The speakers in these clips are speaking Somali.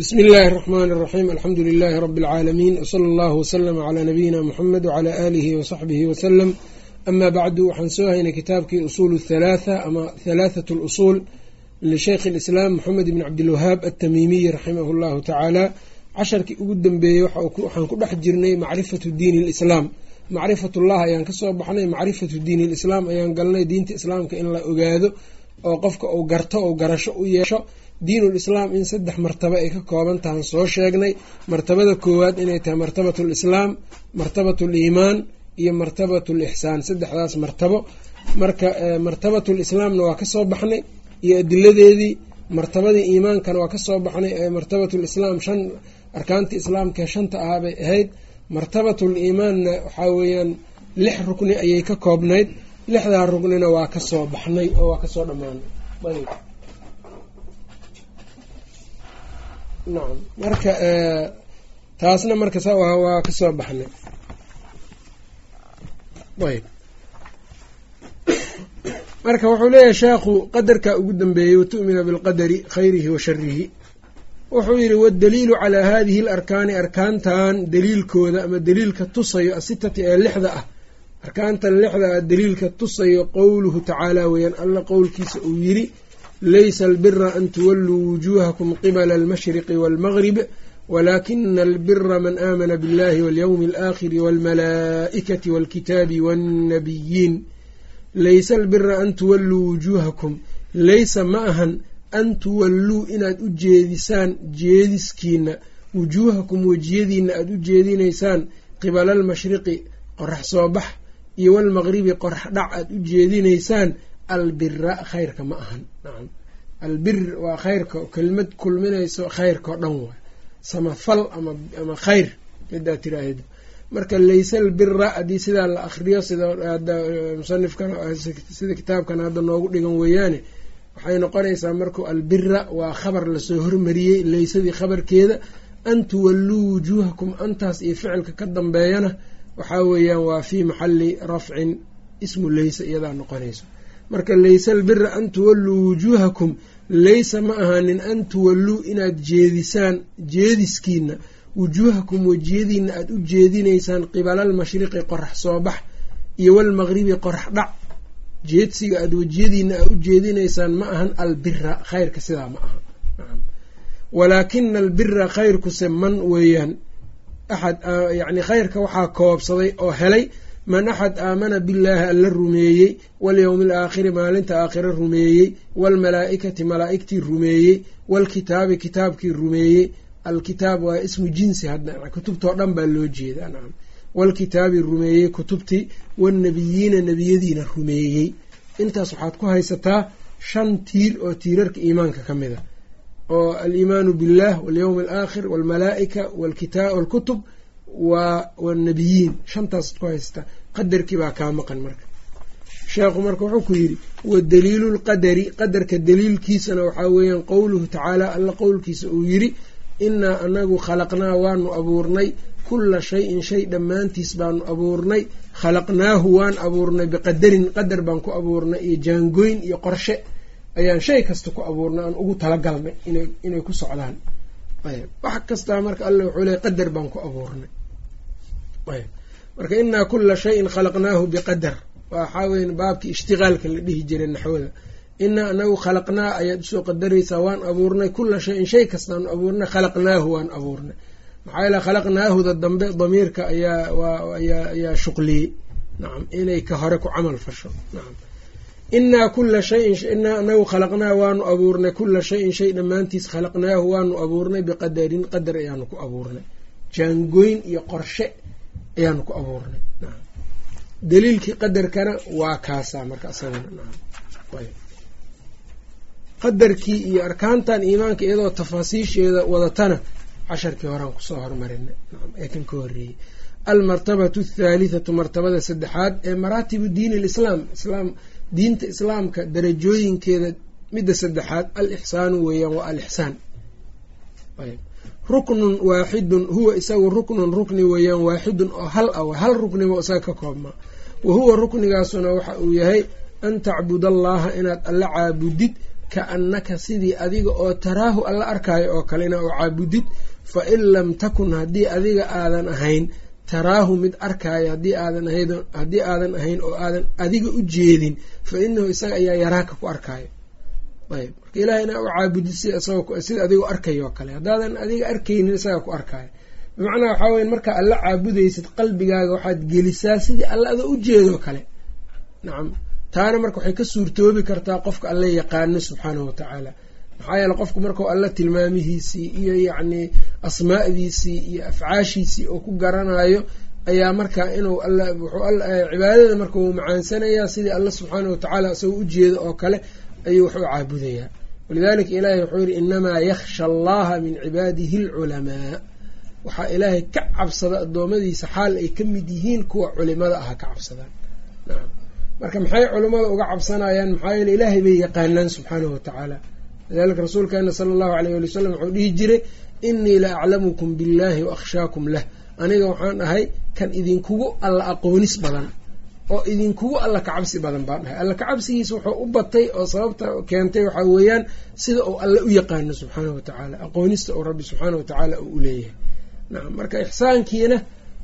bismi illaahi araxmaani araxiim alxamdu lilaahi rabbi alcaalamiin wsala allahu wasalama calaa nabiyina muxamed wacalaa aalihi wasaxbihi wasalam ama bacdu waxaan soo haynay kitaabkii usuulu thalaatha ama thalaathatu lusuul lisheykhi lislaam moxamed ibni cabdilwahaab altamiimiy raximahu llahu tacaala casharkii ugu dambeeyey waxaan ku dhex jirnay macrifatu diini lislaam macrifatullah ayaan ka soo baxnay macrifatu diin lislaam ayaan galnay. Diinta islaamka in la ogaado oo qofka uu garto ou garasho u yeesho diinul islaam in saddex martabo ay ka kooban tahan soo sheegnay. Martabada koowaad inay tahay martabatu lislaam martabatu liimaan iyo martabatu lixsaan saddexdaas martabo. Marka martabatu lislaamna waa ka soo baxnay iyo adiladeedii martabadii iimaankana waa ka soo baxnay martabatu lislaam shan arkaantii islaamka shanta ahaa bay ahayd. Martabatul iimaanna waxaa weeyaan lix rukni ayay ka koobnayd. Lixdaa rugnina waa ka soo baxnay oo waa ka soo dhammaanay nacam marka taasna marka sa waa ka soo baxnay. Ayb. Marka wuxuu leeyahay sheekhu qadarkaa ugu dambeeyey watu'mina bilqadari khayrihi wa sharihi wuxuu yidhi waddaliilu calaa haadihi alarkaani arkaantan daliilkooda ama daliilka tusayo asitati ee lixda ah. Arkaantan lixda ah daliilka tusayo qowluhu tacaala weeyaan alla qowlkiisa uu yidhi laysa albira an tuwalluu wujuuhakum qibala almashriqi waalmaqrib walaakina albira man aamana biاllahi walyowmi alaakhiri waalmalaa'ikati waalkitaabi waannabiyiin laysa albira an tuwalluu wujuuhakum laysa ma ahan an tuwalluu inaad u jeedisaan jeediskiina wujuuhakum wejiyadiina aada u jeedinaysaan qibala almashriqi qorax soo bax iyo walmaqribi qorax dhac aada u jeedinaysaan albira khayrka ma ahan. Nacam. Albir waa khayrka kelimad kulminayso khayrka o dhan waay. Samafal ama ama khayr midaa tiraahd marka layse albira haddii sidaa la akriyo sida musanifkan sida kitaabkan hadda noogu dhigan weeyaane waxay noqonaysaa marku albira waa khabar la soo hormariyey laysadii khabarkeeda an tuwalluu wujuuhakum antaas iyo ficilka ka dambeeyana waxaa weeyaan waa fii maxali rafcin ismu laysa iyadaa noqonayso marka laysa albira an tuwalluu wujuuhakum laysa ma ahaanin an tuwalluu inaad jeedisaan jeediskiina wujuuhakum wejiyadiina aada u jeedinaysaan qibala almashriqi qorax soo bax iyo walmaqribi qorax dhac. Jeedsiga aada wejiyadiina aad u jeedinaysaan ma ahan albira khayrka sidaa ma aha. Walaakina albira khayrkuse man weeyaan. Axad yacni khayrka waxaa koobsaday oo helay man axad aamana billaahi alla rumeeyey walyowmi alaakhiri maalinta aakhire rumeeyey waalmalaa'ikati malaa'igtii rumeeyey waalkitaabi kitaabkii rumeeyey. Alkitaab waa ismu jinsi hadda kutubtao dhan baa loo jeedaa nacam waalkitaabi rumeeyey kutubtii waannabiyiina nebiyadiina rumeeyey. Intaas waxaad ku haysataa shan tiir oo tiirarka iimaanka ka mid a. Oo aliimaanu billah walyowmi alaakhir waalmalaa'ika waalkutub wanabiyiin shantaasaad ku haysataa qadarkii baa kaa maqan marka. Sheekhu marka wuxuu ku yidhi wa daliilu lqadari qadarka daliilkiisana waxaa weeyaan qowluhu tacaala alla qowlkiisa uu yidhi inaa anagu khalaqnaa waanu abuurnay kulla shayin shay dhammaantiis baanu abuurnay khalaqnaahu waan abuurnay biqadarin qadar baan ku abuurnay iyo jaangoyn iyo qorshe ayaan shay kasta ku abuurnay aan ugu talagalnay inay ku socdaan. Wax kastaa marka alla wuxuu leey qadar baan ku abuurnay marka inaa kulla shayin khalaqnaahu biqadar. Waxaa weya baabkii ishtiqaalka la dhihi jiray naxwada. Inaa anagu khalaqnaa ayaad u soo qadaraysaa waan abuurnay. Kulla shayin shay kastaanu abuurnay khalaqnaahu waan abuurnay. Maxaa yeele khalaqnaahuda dambe damiirka ayaa ayaa shuqliyey. Nacam inay ka hore ku camal fasho. Nacam inaa kula shayin inaa anagu khalaqnaa waanu abuurnay. Kulla shayin shay dhammaantiis khalaqnaahu waanu abuurnay. Biqadarin qadar ayaanu ku abuurnay. Jaangoyn iyo qorshe ayaanu ku abuurnay. Daliilkii qadarkana waa kaasaa marka ayb qadarkii iyo arkaantan iimaanka iyadoo tafaasiisheeda wadatana casharkii horaan ku soo hormarinay ee kan ka horreeyey almartabatu athalithatu martabada saddexaad ee maraatibu diini lislaam islaam diinta islaamka darajooyinkeeda midda saddexaad al ixsaanu weeyaan waa alixsaan ruknun waaxidun huwa isagu ruknun rukni weeyaan waaxidun oo hal ah hal rukniba isaga ka koobmaa. Wa huwa ruknigaasuna waxa uu yahay an tacbud allaha inaad alla caabudid kaannaka sidii adiga oo taraahu alla arkaayo oo kale inaa u caabudid fa in lam takun haddii adiga aadan ahayn taraahu mid arkaayo haddii aadan ahayn oo aadan adiga u jeedin fa inahu isaga ayaa yaraaka ku arkaayo ayb. Marka ilahay inaa u caabudid sida adiga arkayo oo kale. Haddaadan adiga arkaynin isagaa ku arkaayo bimacnaa waxaa weya markaa alla caabudaysid qalbigaaga waxaad gelisaa sidii alla ada u jeedoo kale. Nacam taana marka waxay ka suurtoobi kartaa qofka alla yaqaano subxaanahu watacaala maxaa yeele qofku markau alla tilmaamihiisii iyo yacnii asmaa'diisii iyo afcaashiisii oo ku garanayo ayaa markaa inuu cibaadada marka uu macaansanayaa sidii alla subxaanahu watacaala isagoo u jeedo oo kale ayuu wax caabudayaa. Walidalika ilaahay wuxuu yihi inamaa yakhsha allaha min cibaadihi alculamaa. Waxaa ilaahay ka cabsada addoommadiisa xaal ay ka mid yihiin kuwa culimada aha ka cabsadaan marka maxay culimmada uga cabsanayaan? Maxaa yeele ilaahay bay yaqaanaan subxaanahu watacaala lidalika rasuulkeena sala allahu alayh ali wasalam wuxuu dhihi jiray inii la aclamukum billahi wa akhshaakum lah. Aniga waxaan ahay kan idinkugu alla aqoonis badan oo idinkugu alla kacabsi badan baan dhahay. Alla kacabsigiisa wuxuu u batay oo sababta keentay waxaa weeyaan sida uu alle u yaqaano subxaanahu watacaala aqoonista uu rabbi subxaana watacaala uu u leeyahay. Nacam marka ixsaankiina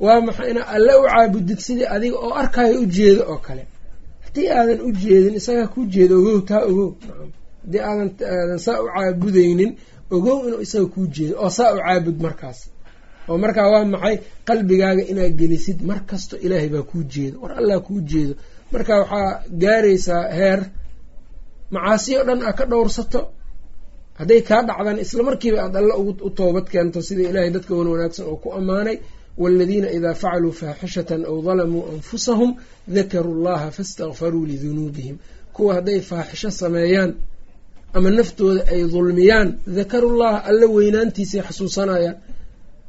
waa maxay inaa alle u caabudid sidii adiga oo arkaayo u jeedo oo kale. Haddii aadan u jeedin isagaa ku jeedo ogow taa ogow. Nacam haddii aadan aadan saa u caabudaynin ogow inuu isaga kuu jeedo oo saa u caabud markaas oo markaa waa maxay? Qalbigaaga inaad gelisid mar kasto ilaahay baa kuu jeedo war allah kuu jeedo. Marka waxaa gaaraysaa heer. Macaasiyo dhan aa ka dhowrsato hadday kaa dhacdan isla markiiba aad alle u toobad keento sida ilaahay dadka wan wanaagsan oo ku ammaanay. Waaladiina idaa facaluu faaxishatan aw dalamuu anfusahum dakaruu llaha faistakfaruu lidunuubihim. Kuwa hadday faaxisho sameeyaan ama naftooda ay dulmiyaan dakarullaha alle weynaantiisay xasuusanayaan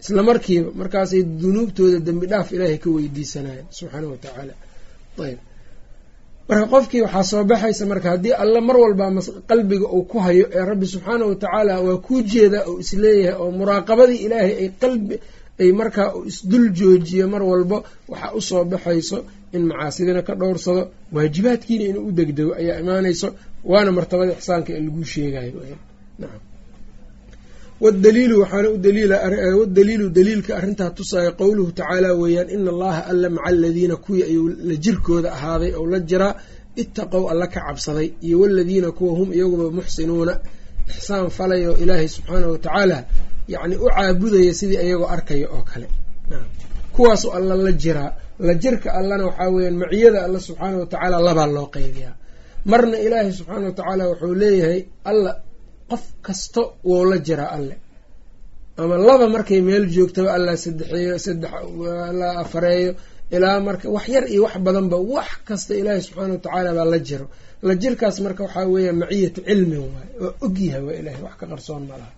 isla markiiba markaasay dunuubtooda dembi dhaaf ilaahay ka weydiisanayaan subxaanahu watacaala ayb marka qofkii waxaa soo baxaysa marka haddii alle mar walba qalbiga uu ku hayo ee rabbi subxaanahu watacaala waa kuu jeedaa oo is leeyahay oo muraaqabadii ilaahay ay qalbi ay markaa uu isdul joojiyo mar walba waxaa u soo baxayso in macaasidina ka dhowrsado waajibaadkiina inuu u degdego ayaa imaanayso waana martabada ixsaanka ee laguu sheegayo nacam wadaliilu waxaana u daliiladaliilu daliilka arrintaa tusaya qowluhu tacaala weeyaan ina allaha alla maca aladiina kuwii ayuu la jirkooda ahaaday ou la jiraa ittaqow alla ka cabsaday iyo waladiina kuwa hum iyaguba muxsinuuna ixsaan falay oo ilaahay subxaanahu watacaala yacni u caabudaya sidii iyagoo arkaya oo kale kuwaasoo alla la jiraa la jirka allana waxaa weyaan maciyada alla subxaanahu watacaala labaa loo qeybiyaa marna ilaahay subxaana watacaala wuxuu leeyahay alla qof kasto wou la jiraa alle. Ama laba markay meel joogtaba alla saddexeeyo saddex la afareeyo ilaa marka wax yar iyo wax badanba wax kasta ilaahay subxaana watacaala baa la jiro. La jirkaas marka waxaa weeya maciyatu cilmin waay waa ogyahay waa ilahay wax ka qarsoon ma laha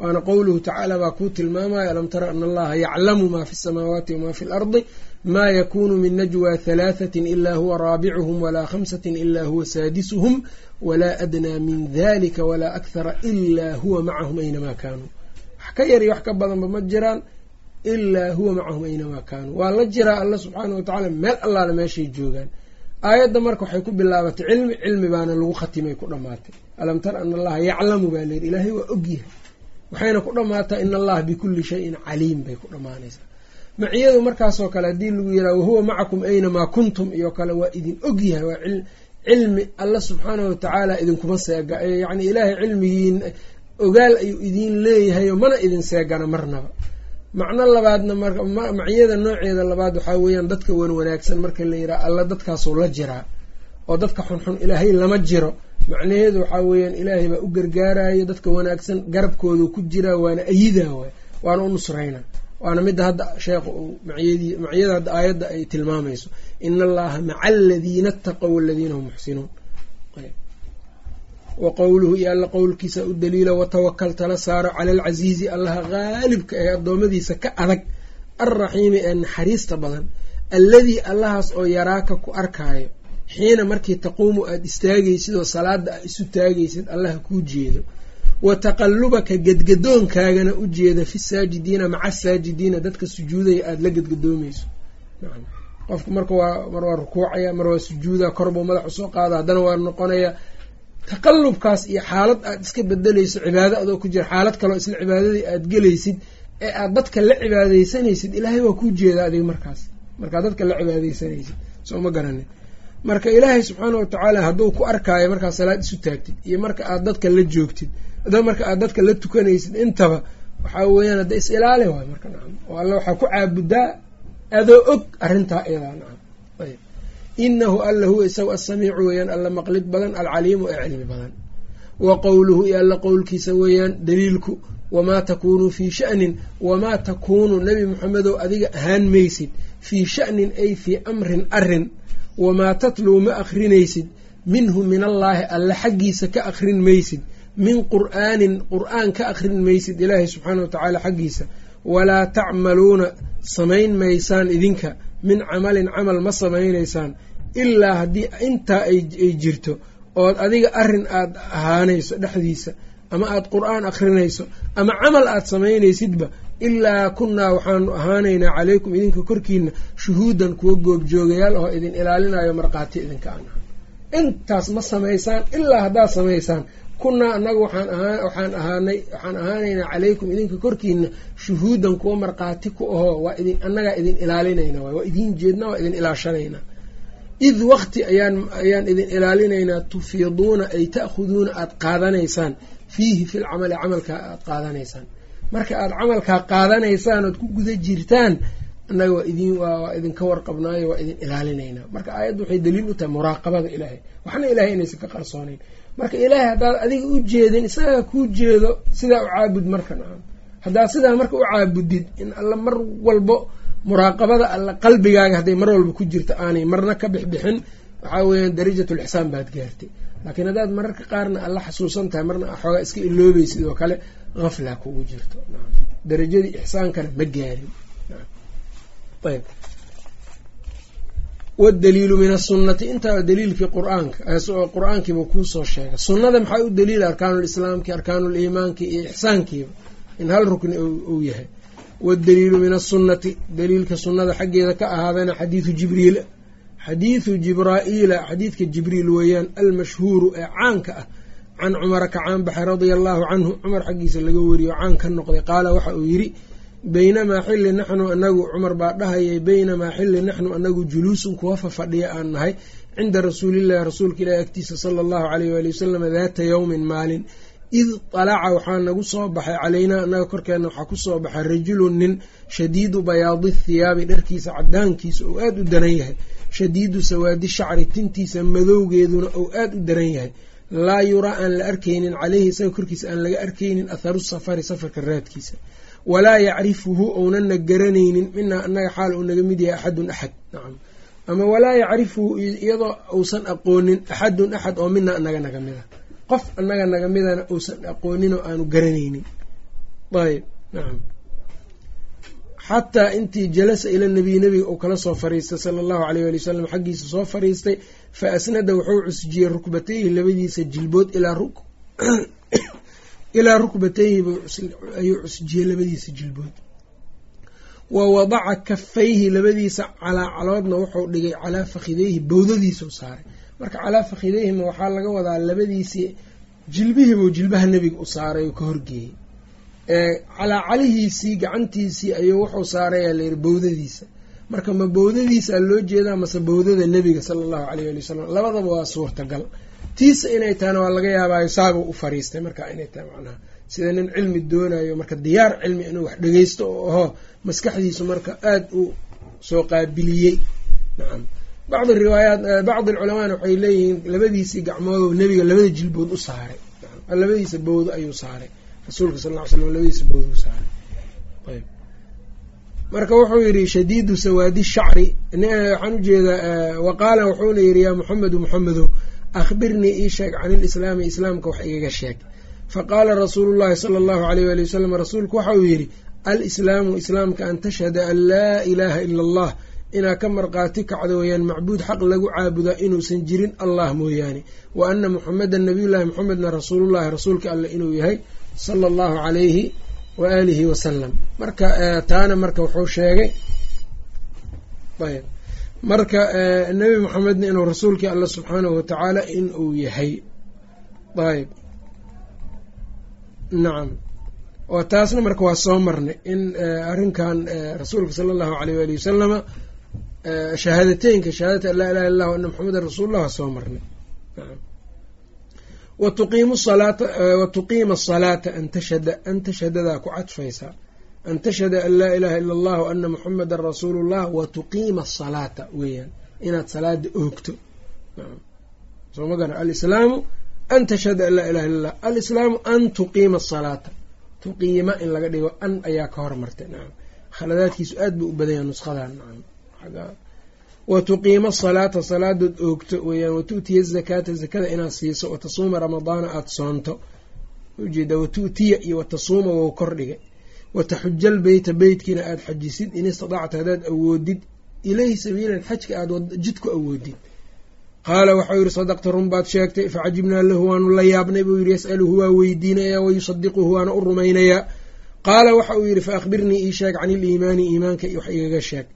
waana qowluhu tacaala baa kuu tilmaamaya alam tara ana allaha yaclamu ma fi samaawaati wama fi lardi ma yakunu min najwa halaahatin ila huwa raabicuhum walaa khamsatin ila huwa saadisuhum walaa adnaa min dalika walaa akhara ilaa huwa macahum aynamaa kaanuu wax ka yar iyo wax ka badanba ma jiraan ilaa huwa macahum aynamaa kaanuu waa la jiraa alla subxaana watacaala meel allaale meeshay joogaan aayadda marka waxay ku bilaabatay cilmi cilmi baana lagu khatimay ku dhammaatay alam tara ana allaha yaclamu baa layidhi ilaahay waa ogyahay waxayna ku dhammaataa in allaha bikulli shayin caliim bay ku dhammaanaysaa. Maciyadu markaasoo kale haddii lagu yiraha wahuwa macakum aynamaa kuntum iyo kale waa idin ogyahay waa cilmi alla subxaanahu watacaala idinkuma seega yacni ilaahay cilmigiin ogaal ayuu idiin leeyahayo mana idin seegana marnaba. Macno labaadna maciyada nooceeda labaad waxaa weeyaan dadka wan wanaagsan marka la yiraha alla dadkaasuu la jiraa oo dadka xunxun ilaahay lama jiro macnaheedu waxaa weeyaan ilaahay baa u gargaarayo dadka wanaagsan garabkoodu ku jiraa waana ayidaa waay waana u nusrayna. Waana midda hadda sheekha uu maciyada hadda aayadda ay tilmaamayso. Ina allaha maca aladiina ataqow waladiina hum muxsinuun. Wa qowluhu iyo alla qowlkiisa u daliila watawakal tala saaro cala alcasiizi allaha qaalibka ee addoommadiisa ka adag alraxiimi ee naxariista badan alladii allahaas oo yaraaka ku arkaayo xiina markii taquumu aada istaagaysid oo salaada a isu taagaysid allaha kuu jeedo. Wa taqallubaka gedgadoonkaagana u jeeda fi saajidiina maca saajidiina dadka sujuudaya aada la gedgadoomayso qofku marka waa mar waa rukuucaya mar waa sujuuda korbuu madax u soo qaada haddana waa noqonaya taqallubkaas iyo xaalad aad iska bedelayso cibaado adoo ku jira xaalad kaleo isla cibaadadii aad gelaysid ee aad dadka la cibaadeysanaysid ilaahay waa kuu jeeda adiga markaas. Markaad dadka la cibaadeysanaysid soo ma garanin marka ilaahay subxaana wa tacaala hadduu ku arkaayo markaad salaad isu taagtid iyo marka aad dadka la joogtid marka aad dadka la tukanaysid intaba waxaa weeyaan hadda is ilaali waay marka nacam oo alla waxaa ku caabudaa adoo og arrintaa iyadaa nacam ayb inahu alla huwa isagu asamiicu weeyaan alla maqlid badan alcaliimu ee cilmi badan. Wa qowluhu iyo alla qowlkiisa weeyaan daliilku wamaa takuunuu fii sha'nin wamaa takuunu nebi moxamedow adiga ahaan maysid fii sha'nin ay fii amrin arrin wamaa tatluu ma akrinaysid minhu min allaahi alle xaggiisa ka akrin maysid min qur'aanin qur'aan ka akrin maysid ilaahay subxaana wa tacaala xaggiisa walaa tacmaluuna samayn maysaan idinka min camalin camal ma samaynaysaan ilaa haddii intaa ay jirto ood adiga arrin aada ahaanayso dhexdiisa ama aada qur'aan akrinayso ama camal aada samaynaysidba ilaa kunnaa waxaanu ahaanaynaa calaykum idinka korkiina shuhuudan kuwa goobjoogayaal oo idin ilaalinayo markhaati idinka aan intaas ma samaysaan ilaa haddaad samaysaan kunnaa annaga waxaan waxaan ahaanay waxaan ahaanaynaa calaykum idinka korkiina shuhuudan kuwa markhaati ku ahoo waa idin annagaa idin ilaalinayna waay waa idin jeedna waa idin ilaashanaynaa id waqti ayaan ayaan idin ilaalinaynaa tufiiduuna ay ta'khuduuna aada qaadanaysaan. Fiihi fil camali camalkaa aada qaadanaysaan marka aada camalkaa qaadanaysaan ood ku guda jirtaan annaga waa idin waa idinka warqabnaayo waa idin ilaalinaynaa marka aayaddu waxay daliil u tahay muraaqabada ilaahay. Waxna ilahay inaysan ka qarsoonayn. Marka ilaahay haddaad adiga u jeedin isagaa kuu jeedo sidaa u caabud marka nacam. Haddaad sidaa marka u caabudid in alla mar walbo muraaqabada alla qalbigaaga hadday mar walba ku jirto aanay marna ka bixbixin waxaa weeyaan darajatulixsaan baad gaartay. Laakiin haddaad mararka qaarna alla xasuusan tahay marna xoogaa iska iloobaysid oo kale haflaa kugu jirto. Darajadii ixsaankana ma gaarin. Ayb. Wadaliilu min asunati intaa daliilkii qur'aanka qur'aankiiba kuusoo sheegay. Sunnada maxaa u daliila arkaanulislaamki arkaanuliimaanki iyo ixsaankiiba? In hal rukni uu yahay. Wadaliilu min asunati daliilka sunnada xaggeeda ka ahaadana xadiidu jibriil. Xadiidu jibraa'iila xadiidka jibriil weeyaan almashhuuru ee caanka ah can cumara ka caan baxay radia allaahu canhu cumar xaggiisa laga wariyo caan ka noqday qaala waxa uu yidhi baynamaa xilli naxnu anagu cumar baa dhahayay baynamaa xilli naxnu anagu juluusun kuwa fafadhiya aan nahay cinda rasuulillahi rasuulka ilaahi agtiisa sala allahu caleyh waali wasalam daata yowmin maalin id talaca waxaa nagu soo baxay calaynaa annaga korkeenna waxaa ku soo baxay rajulun nin shadiidu bayaadi thiyaabi dharkiisa cadaankiisa oo aada u daran yahay shadiidu sawaadi shacri tintiisa madowgeeduna ou aada u daran yahay laa yuraa aan la arkaynin caleyhi isaga korkiisa aan laga arkaynin atharu safari safarka raadkiisa. Walaa yacrifuhu ounana garanaynin minaa annaga xaal uu naga mid yahay axadun axad. Nacam. Ama walaa yacrifuhu iyadoo uusan aqoonin axadun axad oo mina anaga naga mida. Qof annaga naga midana uusan aqoonin oo aanu garanaynin. Ayb nacam. Xataa intii jalasa ila nabiy nabiga uu kala soo fariistay sala allahu aleyh ali wasalam xaggiisa soo fariistay fa asnada wuxuu cusjiyey rukbatayhi labadiisa jilbood ilaa rukbatayhi ayuu cusjiyey labadiisa jilbood. Wa wadaca kafayhi labadiisa calaacaloodna wuxuu dhigay calaa fakhideyhi bowdadiisau saaray. Marka calaa fakhideyhima waxaa laga wadaa labadiisii jilbihiibuu jilbaha nebiga u saaray oo ka horgeeyey. Calaacalihiisii gacantiisii ayuu wuxuu saarayaa layidhi bowdadiisa marka ma bowdadiisa loo jeedaa mase bowdada nebiga sala allahu caleyh ali wasalam labadaba waa suurtagal. Tiisa inay tahana waa laga yaabaayo saabuu u fariistay. Marka inay tahay macnaha sida nin cilmi doonayo marka diyaar cilmi inuu wax dhegeysto oo aho maskaxdiisu marka aada u soo qaabiliyey. Nacam bacdi riwaayaat bacdi alculamaana waxay leeyihiin labadiisii gacmoodoo nebiga labada jilbood u saaray. Labadiisa bowdo ayuu saaray. Rasuulka sal ll ly slam labadiisa bowdo u saaray marka wuxuu yidhi shadiidu sawaadi shacri. Waxaan u jeedaa wa qaala wuxuuna yidhi yaa muxamedu muxamedow akhbirnii ii sheeg can ilislaami islaamka wax igaga sheeg. Faqaala rasuulu llahi sala allahu aleyh waali wasalam rasuulku waxa uu yidhi alislaamu islaamka an tashhada an laa ilaaha ila allah inaa ka marqaati kacdo weyaan macbuud xaq lagu caabudaa inuusan jirin allah mooyaane. Wa ana muxamedan nabiyullahi muxamedna rasuulullahi rasuulka alleh inuu yahay sala allahu calayhi wa aalihi wasalam marka taana marka wuxuu sheegay ayb marka nebi moxamedna inuu rasuulkii alla subxaanahu watacaala in uu yahay ayb. Nacam oo taasna marka waa soo marnay in arrinkan rasuulka sala allahu aleyh waali wasalama shahaadateynka shahaadata an laa ilaha illah ana maxamedan rasuulullah waa soo marnay wa tuqiimu salaata wa tuqiima asalaata an tashhada an tashhadadaa ku cadfaysaa an tashhada an laa ilaha ila allah ana muxamedan rasuulu llah wa tuqiima asalaata weeyaan. Inaad salaada oogto. Soo ma gara alislaamu an tashhada an laa ilaha illa allah alislaamu an tuqiima asalaata tuqiima in laga dhigo an ayaa ka hormartay. Nacam khaladaadkiisu aad buu u badan yaha nushadan nacam wa tuqiima asalaata salaadood oogto weeyaan watu'tiya azakaata zakada inaad siiso watasuuma ramadaana aada soonto. Ujeeda watu'tiya iyo watasuuma wou kordhigay wataxujal beyta beytkiina aada xajisid in istadacta haddaad awoodid ilayhi sabiilan xajka aada jidku awoodid. Qaala waxau yihi sadaqta run baad sheegtay facajibnaa lahu waanu la yaabnay buu yihi yas'aluhu waa weydiinayaa wayusadiquhu waana u rumaynayaa. Qaala waxa uu yidhi fa akhbirnii ii sheeg can iliimaani iimaanka wax igaga sheeg.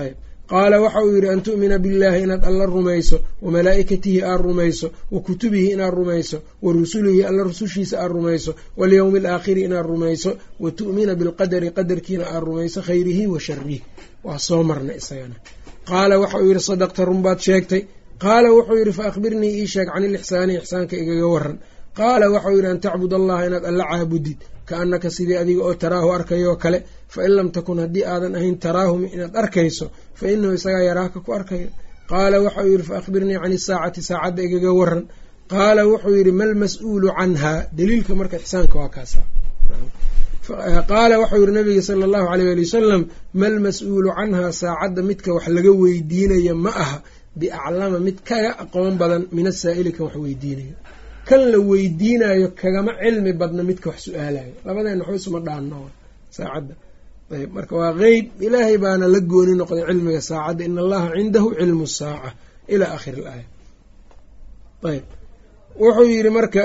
Ayb qaala waxa uu yidhi an tu'mina billaahi inaad alla rumayso wa malaa'ikatihi aad rumayso wa kutubihi inaad rumayso wa rusulihi alla rusushiisa aad rumayso walyowmi alaakhiri inaad rumayso wa tu'mina bilqadari qadarkiina aad rumayso khayrihi wa sharihi waa soo marna isagana. Qaala waxa uu yidhi sadaqta run baad sheegtay. Qaala wuxuu yidhi fa akhbirnii ii sheeg can ilixsaani ixsaanka igaga waran qaala waxau yidhi an tacbud allaha inaad alla caabudid ka annaka sidii adiga oo taraahu arkayoo kale fa in lam takun haddii aadan ahayn taraahum inaad arkayso fa inahu isagaa yaraaka ku arkayo qaala waxau yidhi fa akhbirnii can isaacati saacadda igaga waran qaala wuxuu yidhi mal mas'uulu canhaa? Daliilka marka ixsaanka waa kaasa qaala waxau yihi nabiga sala allahu aleyh ali wasalam mal mas'uulu canhaa saacadda midka wax laga weydiinaya ma aha. Biaclama mid kaga aqoon badan min asaa'ili kan wax weydiinayo. Kan la weydiinayo kagama cilmi badna midka wax su'aalayo. Labadeenna waxba isuma dhaanno saacadda ayb marka waa qeyb ilaahay baana la gooni noqday cilmiga saacadda. In allaha cindahu cilmu saaca ilaa aakhiri ilaaya ayb wuxuu yidhi marka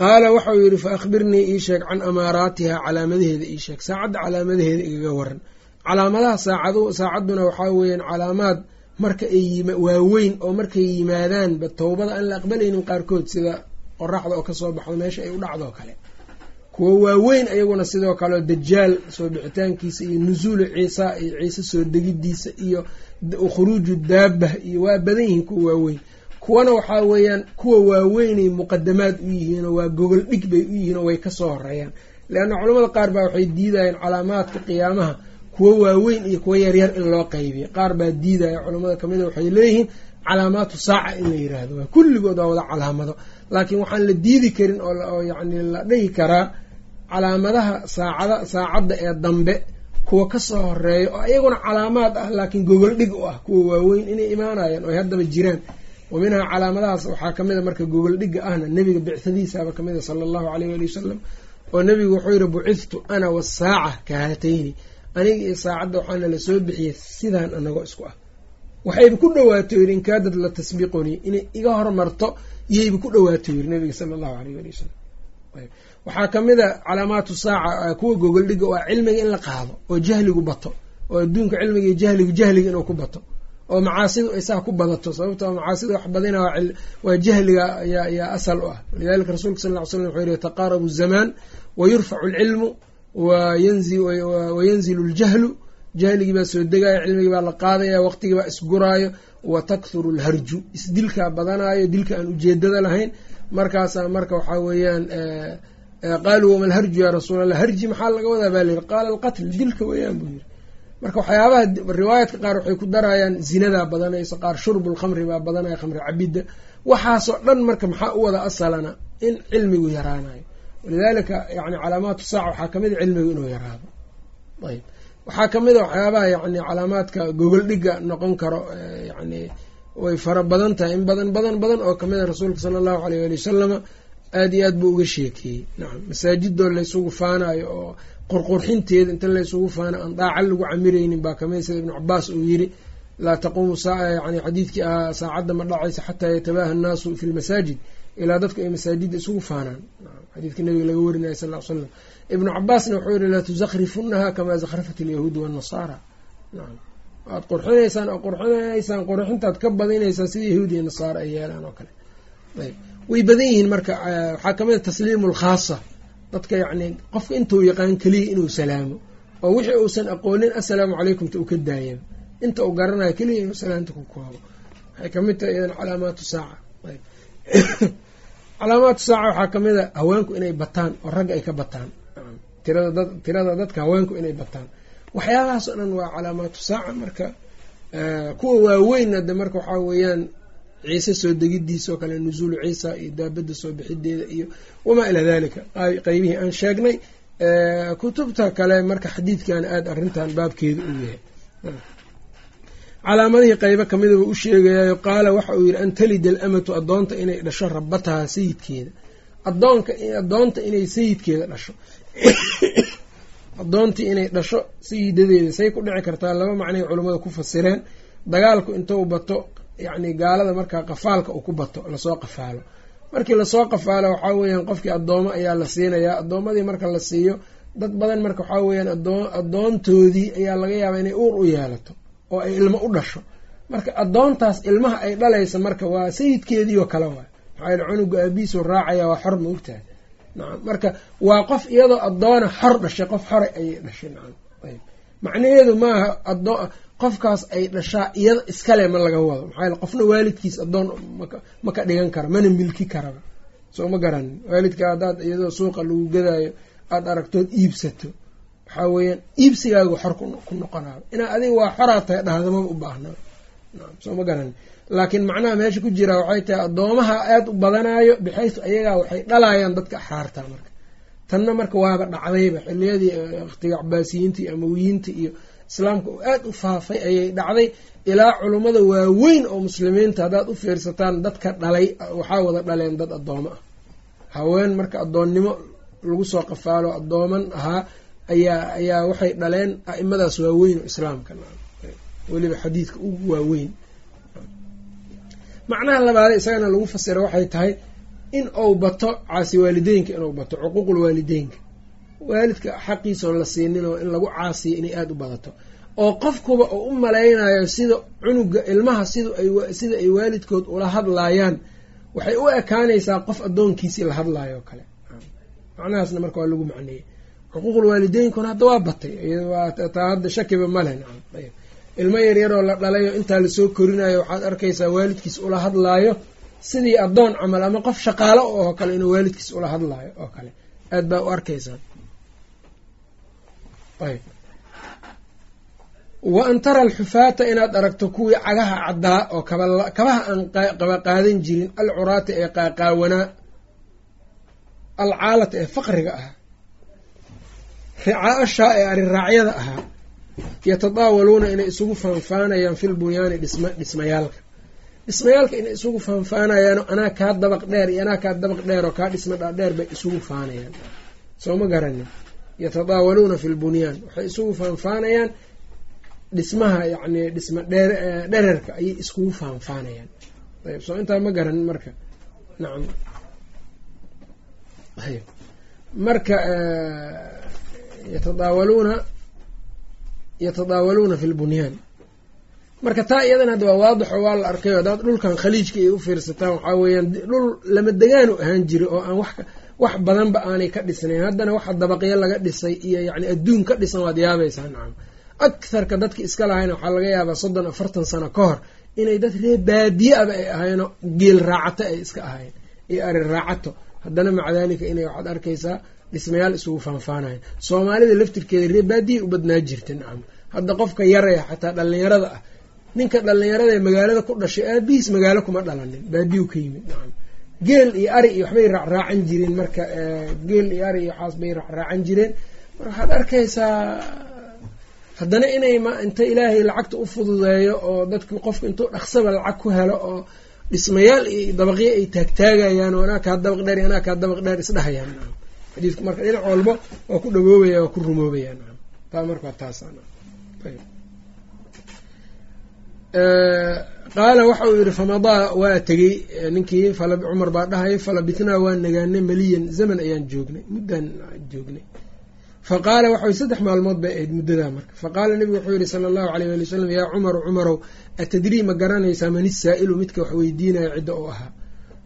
qaala waxau yidhi fa akhbirnii ii sheeg can amaaraatiha calaamadaheeda ii sheeg. Saacadda calaamadaheeda igaga waran calaamadaha saacad saacadduna waxaa weeyaan calaamaad marka ay waaweyn oo markay yimaadaanba towbada aan la aqbalaynin qaarkood sida qoraxda oo ka soo baxdo meesha ay u dhacdoo kale kuwo waaweyn ayaguna sidoo kaleo dajaal soo bixitaankiisa iyo nusuulu ciisa iyo ciise soo degidiisa iyo khuruuju daabah iyo waa badan yihiin kuwa waaweyn. Kuwana waxaa weeyaan kuwa waaweynay muqadamaad u yihiinoo waa gogol dhig bay u yihiin oo way ka soo horeeyaan. Leanna culamada qaar baa waxay diidayeen calaamaadka qiyaamaha kuwo waaweyn iyo kuwo yaryar in loo qaybiyo. Qaar baa diidaya culamada kamida waxay leeyihiin calaamaatu saaca in la yiraahdo. Waa kulligood waa wada calaamado. Laakiin waxaan la diidi karin oo yacni la dhihi karaa calaamadaha saacada saacadda ee dambe kuwa ka soo horreeya oo iyaguna calaamaad ah laakiin gogol dhig u ah kuwa waaweyn inay imaanayaan oo ay haddaba jiraan. Wa minhaa calaamadahaas waxaa kamida marka gogol dhigga ahna nebiga bicadiisaaba kamida sala allahu aleyh waali wasalam oo nebigu wuxuu yihi bucithtu ana wasaaca ka haatayni aniga iyo saacadda waxaana la soo bixiyey sidaan anagoo isku ah. Waxayba ku dhawaato yiri inkaadad la tasbiqunii inay iga hormarto iyayba ku dhawaato yiri nabiga sala allahu aleyh ali wasalam waxaa ka mid a calaamaatu saaca kuwa gogol dhiga waa cilmiga in la qaado oo jahligu bato oo adduunka cilmiga iyo jahligu jahliga inuu ku bato oo macaasidu ay saa ku badato. Sababtoo macaasida wax badina waa jahliga yaa asal u ah. Walidalika rasuulka sal ly slam wuxuu yihi taqaarabu zamaan wayurfacu alcilmu wayanzilu ljahlu jahligii baa soo degaya cilmigii baa la qaadaya waqtigii baa isguraayo wa takhuru lharju isdilkaa badanaayo dilka aan ujeedada lahayn. Markaasaa marka waxaa weeyaan qaaluu wama lharju yaa rasuul allah harji maxaa laga wadaa baa layiri qaala alqatl dilka weeyaan buu yiri marka waxyaabaha riwaayaadka qaar waxay ku darayaan zinadaa badanayso qaar shurbulkhamri baa badanaya khamri cabidda. Waxaasoo dhan marka maxaa u wada asalana? In cilmigu yaraanayo. Walidaalika yani calaamaatu saaca waxaa ka mid a cilmigu inuu yaraado. Ayb waxaa ka mid a waxyaabaha yani calaamaadka gogol dhiga noqon karo yani way fara badan tahay. In badan badan badan oo ka mid a rasuulka sala allahu aleyh ali wasalama aada iyo aad buu uga sheekeeyey. Nacam masaajidoo laysugu faanayo oo qurqurxinteeda inta laysugu faana aan daaca lagu camireynin baa ka mid sida ibnu cabaas uu yiri laa taquumu saaca yani xadiidkii ahaa saacadda ma dhacaysa xataa yatabaaha annaasu fi lmasaajid ilaa dadku ay masaajidda isugu faanaan xadiidka nabiga laga warinaya sal slam. Ibnu cabaasna wuxuu yihi laa tusakhrifunaha kamaa zakhrafat alyahuudu waannasaara nacam waad qurxinaysaan oo qurxinaysaan qurxintaad ka badinaysaan sida yahuudiya nasaara ay yeelaan oo kale. Ayb. Way badan yihiin marka waxaa ka mid a tasliimu lkhaasa dadka yacni qofka intuu yaqaan keliya inuu salaamo oo wixii uusan aqoonin assalaamu calaykumta uu ka daayaba inta uu garanayo keliya inuu salaamta ku koobo. Waxay ka mid tahay idan calaamaatu saaca. Ayb calaamaatu saaca waxaa ka mid a haweenku inay bataan oo ragga ay ka bataan. Tirada dadka haweenku inay bataan. Waxyaabahaas oo dhan waa calaamaatu saaca marka kuwa waaweynna de marka waxaa weeyaan ciise soo degidiisa oo kale nusuulu ciisa iyo daabadda soo bixideeda iyo wamaa ilaa dalika qeybihii aan sheegnay kutubta kale marka xadiidkan aada arrintan baabkeeda uu yahay calaamadihii qeybo kamida uu u sheegayayo qaala waxa uu yidhi an talida alamatu addoonta inay dhasho rabataha sayidkeeda. Adoonka addoonta inay sayidkeeda dhasho. Addoontii inay dhasho sayidadeeda say ku dhici kartaa laba macnay culammada ku fasireen. Dagaalku intuu bato yacni gaalada markaa qafaalka uu ku bato la soo qafaalo. Markii la soo qafaalo waxaa weeyaan qofkii addoomo ayaa la siinayaa. Addoommadii marka la siiyo dad badan marka waxaa weeyaan addoontoodii ayaa laga yaabaa inay uur u yeelato oo ay ilmo u dhasho. Marka addoontaas ilmaha ay dhalaysa marka waa sayidkeedii oo kale waay. Maxaa yaele cunuga aabihiisuu raacaya waa xor ma ogtahay. Nacam marka waa qof iyadoo addoona xor dhashay qof xore ayay dhashay nacam ayb macnaheedu maaha adoo qofkaas ay dhashaa iyada iskale ma laga wado. Maxaa yaele qofna waalidkiis addoon ma ka dhigan karo mana milki karaba. Soo ma garanin. Waalidka haddaad iyadoo suuqa lagu gadaayo aada aragtood iibsato waxaa weeyaan iibsigaagu xor ku noqonayo inaa adiga waa xoraa tahay dhahdamaba u baahnaa soo ma garanin laakiin macnaha meesha ku jiraa waxay tahay addoomaha aada u badanayo bixaysu ayagaa waxay dhalayaan dadka axaarta marka. Tanna marka waaba dhacdayba xiliyadii waqtiga cabaasiyiinta iyo amawiyiinta iyo islaamka oo aada u faafay ayay dhacday. Ilaa culummada waaweyn oo muslimiinta haddaad u fiirsataan dadka dhalay waxaa wada dhaleen dad addoomo ah. Haween marka addoonnimo lagu soo qafaalo addooman ahaa ayaa ayaa waxay dhaleen a'imadaas waaweyn oo islaamka. Weliba xadiidka ugu waaweyn. Macnaha labaade isagana lagu fasira waxay tahay in uu bato caasi waalideynka inuu bato cuquuqul waalideynka. Waalidka xaqiisa oon la siinin oo in lagu caasiyo inay aada u badato. Oo qofkuba uu u malaynayo sida cunuga ilmaha sida ay waalidkood ula hadlaayaan waxay u ekaanaysaa qof addoonkiisii la hadlaayo oo kale. Macnahaasna marka waa lagu macneeyey xuquuqul waalideynkuna hadda waa batay. Taa hadda shakiba maleh ilmo yaryaroo la dhalayo intaa la soo korinayo waxaad arkaysaa waalidkiis ula hadlaayo sidii addoon camal ama qof shaqaalo oo kale inuu waalidkiis ula hadlaayo oo kale. Aad baa u arkaysaa. Wa an tara alxufaata inaad aragto kuwii cagaha caddaa oo kabaha aan qaba qaadan jirin alcuraata ee qaaqaawanaa alcaalata ee faqriga ahaa ricaa-ashaa ee ariraacyada ahaa yatadaawaluuna inay isugu faanfaanayaan fil bunyaani dhisma dhismayaalka. Dhismayaalka inay isugu faanfaanayaano anaa kaa dabaq dheer iyo anaa kaa dabaq dheer oo kaa dhisma dhaadheer bay isugu faanayaan. Soo ma garanin? Yatadaawaluuna fi lbunyaan waxay isugu faanfaanayaan dhismaha yacni dhisma dheer dhererka ayay iskugu faanfaanayaan ayb soo intaa ma garanin marka. Nacam marka yatadaawaluuna yatadaawaluuna fi lbunyaan marka taa iyadana hadda waa waadixo waa la arkayo haddaad dhulkan khaliijka ay u fiirsataan waxaa weeyaan dhul lama degaanu ahaan jira oo aan wax badanba aanay ka dhisnayn. Haddana waxa dabaqyo laga dhisay iyo yacni adduun ka dhisan waad yaabaysaa nacam aktharka dadka iska lahayna waxaa laga yaabaa soddon afartan sano ka hor inay dad reer baadiye aba ay ahayno geel raacato ay iska ahayn iyo ari raacato. Haddana maca daalika inay waxaad arkaysaa dhismayaal isugu faanfaanayan soomaalida laftirkeeda reer baadiye u badnaa jirta nacam hadda qofka yaraya xataa dhallinyarada ah. Ninka dhallinyarada ee magaalada ku dhashay aabihiis magaalo kuma dhalanin baadiyu ka yimid nacam geel iyo ari iyo waxbay raacraacan jireen marka geel iyo ari iyo waxaas bay raacraacan jireen. Mar waxaad arkaysaa haddana inay ma inta ilaahay lacagta u fududeeyo oo dadki qofka intuu dhaqsaba lacag ku helo oo dhismayaal iyo dabaqyo ay taagtaagayaan anaa kaa dabaq dheer anaa kaa dabaq dheer isdhahayaan nacam xadiidku marka dhinac walba waa ku dhawoobaya waa ku rumoobaya nacam taa marka waa taasa ayb qaala waxa uu yidhi famadaa waa tegey. Ninkii cumar baa dhahay falabitnaa waa nagaanay maliyan zaman ayaan joognay muddaan joognay. Fa qaala waxay saddex maalmood bay ahayd muddadaa marka. Fa qaala nebigu wuxuu yihi sala allahu aleyh waali wasalam yaa cumaru cumarow atadrii ma garanaysaa man isaa'ilu midka wax weydiinaya cidda uu ahaa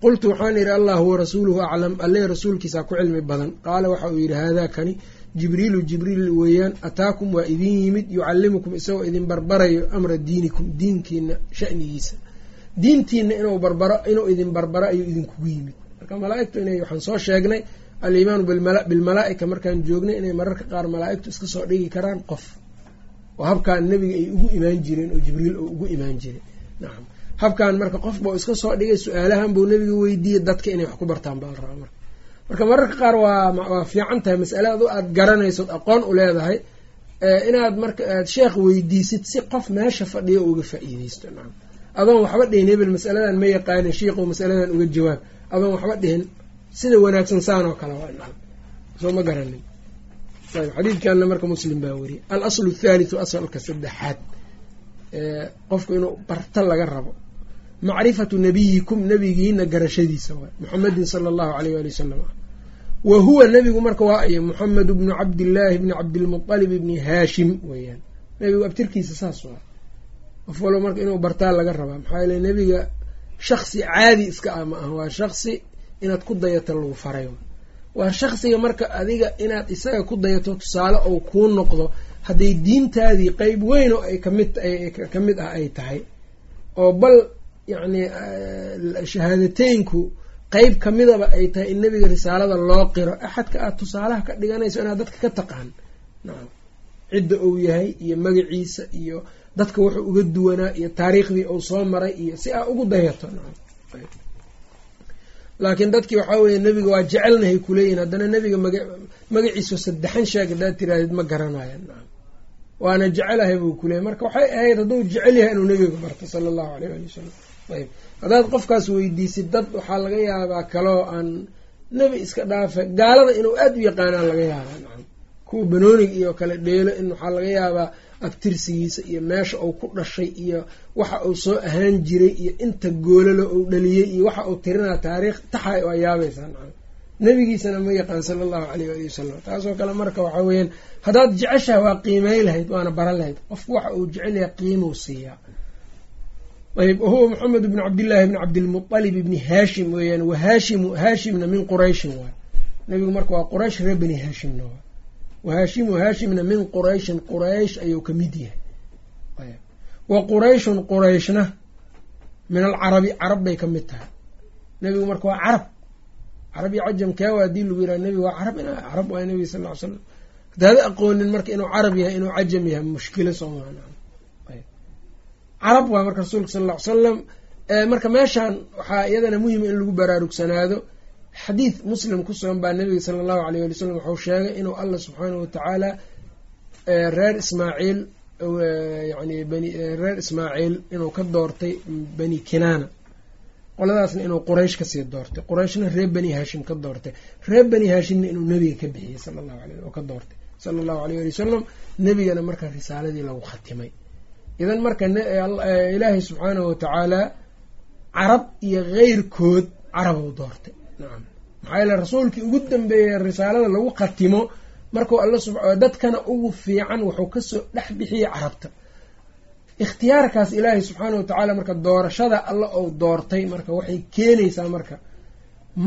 qultu waxaan idhi allah wa rasuuluhu aclam. Alle rasuulkiisaa ku cilmi badan. Qaala waxa uu yidhi haadaa kani jibriilu jibriil weeyaan ataakum waa idin yimid yucallimukum isagoo idin barbarayo amra diinikum diinkiina shanigiisa. Diintiina inuu barbaro inuu idin barbaro ayuu idinkugu yimid. Marka malaaigtu inay waxaan soo sheegnay alimaanu bilmalaa-ika markaan joognay inay mararka qaar malaa-igtu iska soo dhigi karaan qof. Oo habkaan nebiga ay ugu imaan jireen oo jibriil oo ugu imaan jiray nacam habkan marka qof bau iska soo dhigay su'aalahan buu nebiga weydiiyey dadka inay wax ku bartaan baa la rabaa marka. Marka mararka qaar waa fiican tahay masale adu aada garanaysood aqoon u leedahay inaad marka aad sheekh weydiisid si qof meesha fadhiyo uga faa-iideysto nacam adoon waxba dhihin hebel masaladan ma yaqaanin shiiqu masaladan uga jawaab. Adoon waxba dhihin sida wanaagsan saan oo kale waa nacam soo ma garanin. Xadiidkanna marka muslim baa weriyay al aslu asalka saddexaad qofku inuu barto laga rabo. Macrifatu nabiyikum nabigiina garashadiisa waay. Muxamedin sala allahu aleyh waali wasalam wa huwa nebigu marka waa ayo muxamed bnu cabdillaahi bni cabdilmualib bni haashim weeyaan. Nebigu abtirkiisa saas waa qof walba marka inuu bartaa laga rabaa maxaa yeele nebiga shaksi caadi iska ah ma aha waa shaksi inaad ku dayato lagu faray waa shaksiga marka adiga inaad isaga ku dayato tusaale ou kuu noqdo hadday diintaadii qeyb weyn oo ay ka mid ka ah ay tahay oo bal yacni shahaadateynku qeyb kamidaba ay tahay in nebiga risaalada loo qiro axadka aad tusaalaha ka dhiganayso inaad dadka ka taqaan. Nacam cidda uu yahay iyo magaciisa iyo dadka wuxuu uga duwanaa iyo taariikhdii uu soo maray iyo si aa ugu dayato. Nacam laakiin dadkii waxaa weeye nebiga waa jecelnahay kuleeyihin haddana nebiga maga magaciisu saddexan sheeg haddaad tirahdid ma garanayan nacam waana jecelahay buu kuleeyay marka waxay ahayd hadduu jecel yahay inuu nebiga barto sala allahu aleyh ali wasalam ayb haddaad qofkaas weydiisid dad waxaa laga yaabaa kaloo aan nebi iska dhaafa gaalada inuu aada u yaqaanaa laga yaabaa. Nacam kuwa banoonig iyo kale dheelo in waxaa laga yaabaa agtirsigiisa iyo meesha uu ku dhashay iyo waxa uu soo ahaan jiray iyo inta goolalo uu dhaliyey iyo waxa uu tirinaa taariikh taxay waa yaabaysaa nacam nebigiisana ma yaqaan sala allahu aleyh ali wasalam taasoo kale marka waxaa weeyaan haddaad jeceshaha waa qiimey lahayd waana baran lahayd. Qofku waxa uu jecel yahay qiimuu siiyaa. Ayb wahuwa maxamed bnu cabdillaahi bni cabdilmualib ibni haashim weeyaan wahaashimu haashimna min qurayshin waay. Nebigu marka waa quraysh reer bani haashimna waay. Wahaashimu haashimna min qurayshin quraysh ayuu ka mid yahay. Wa qurayshun qurayshna min alcarabi carab bay ka mid tahay. Nebigu marka waa carab carab iyo cajam keewa haddii lagu yiraha nebigu waa carab in carab waay nebiga sal ly slam hadaada aqoonin marka inuu carab yahay inuu cajam yahay mushkilo sooma carab waa marka rasuulka sal ll salam marka meeshaan waxaa iyadana muhima in lagu baraarugsanaado. Xadiid muslim ku sugan baa nabiga sala allahu aleyh ali wasalam wuxuu sheegay inuu allah subxaanahu watacaala reer ismaaciil yani bani reer ismaaciil inuu ka doortay bani kinaana qoladaasna inuu quraysh ka sii doortay. Qurayshna reer bani haashim ka doortay. Reer bani haashimna inuu nebiga ka bixiyey sala allahu aleyh oo ka doortay. Sala allahu aleyh ali wasalam nebigana marka risaaladii lagu khatimay. Idan marka ilaahay subxaanahu watacaala carab iyo keyrkood carabuu doortay. Nacam maxaa yeele rasuulkii ugu dambeeyey risaalada lagu khatimo markuu alla dadkana ugu fiican wuxuu ka soo dhex bixiyey carabta ikhtiyaarkaas ilaahay subxaanahu watacaala marka doorashada alla ou doortay marka waxay keenaysaa marka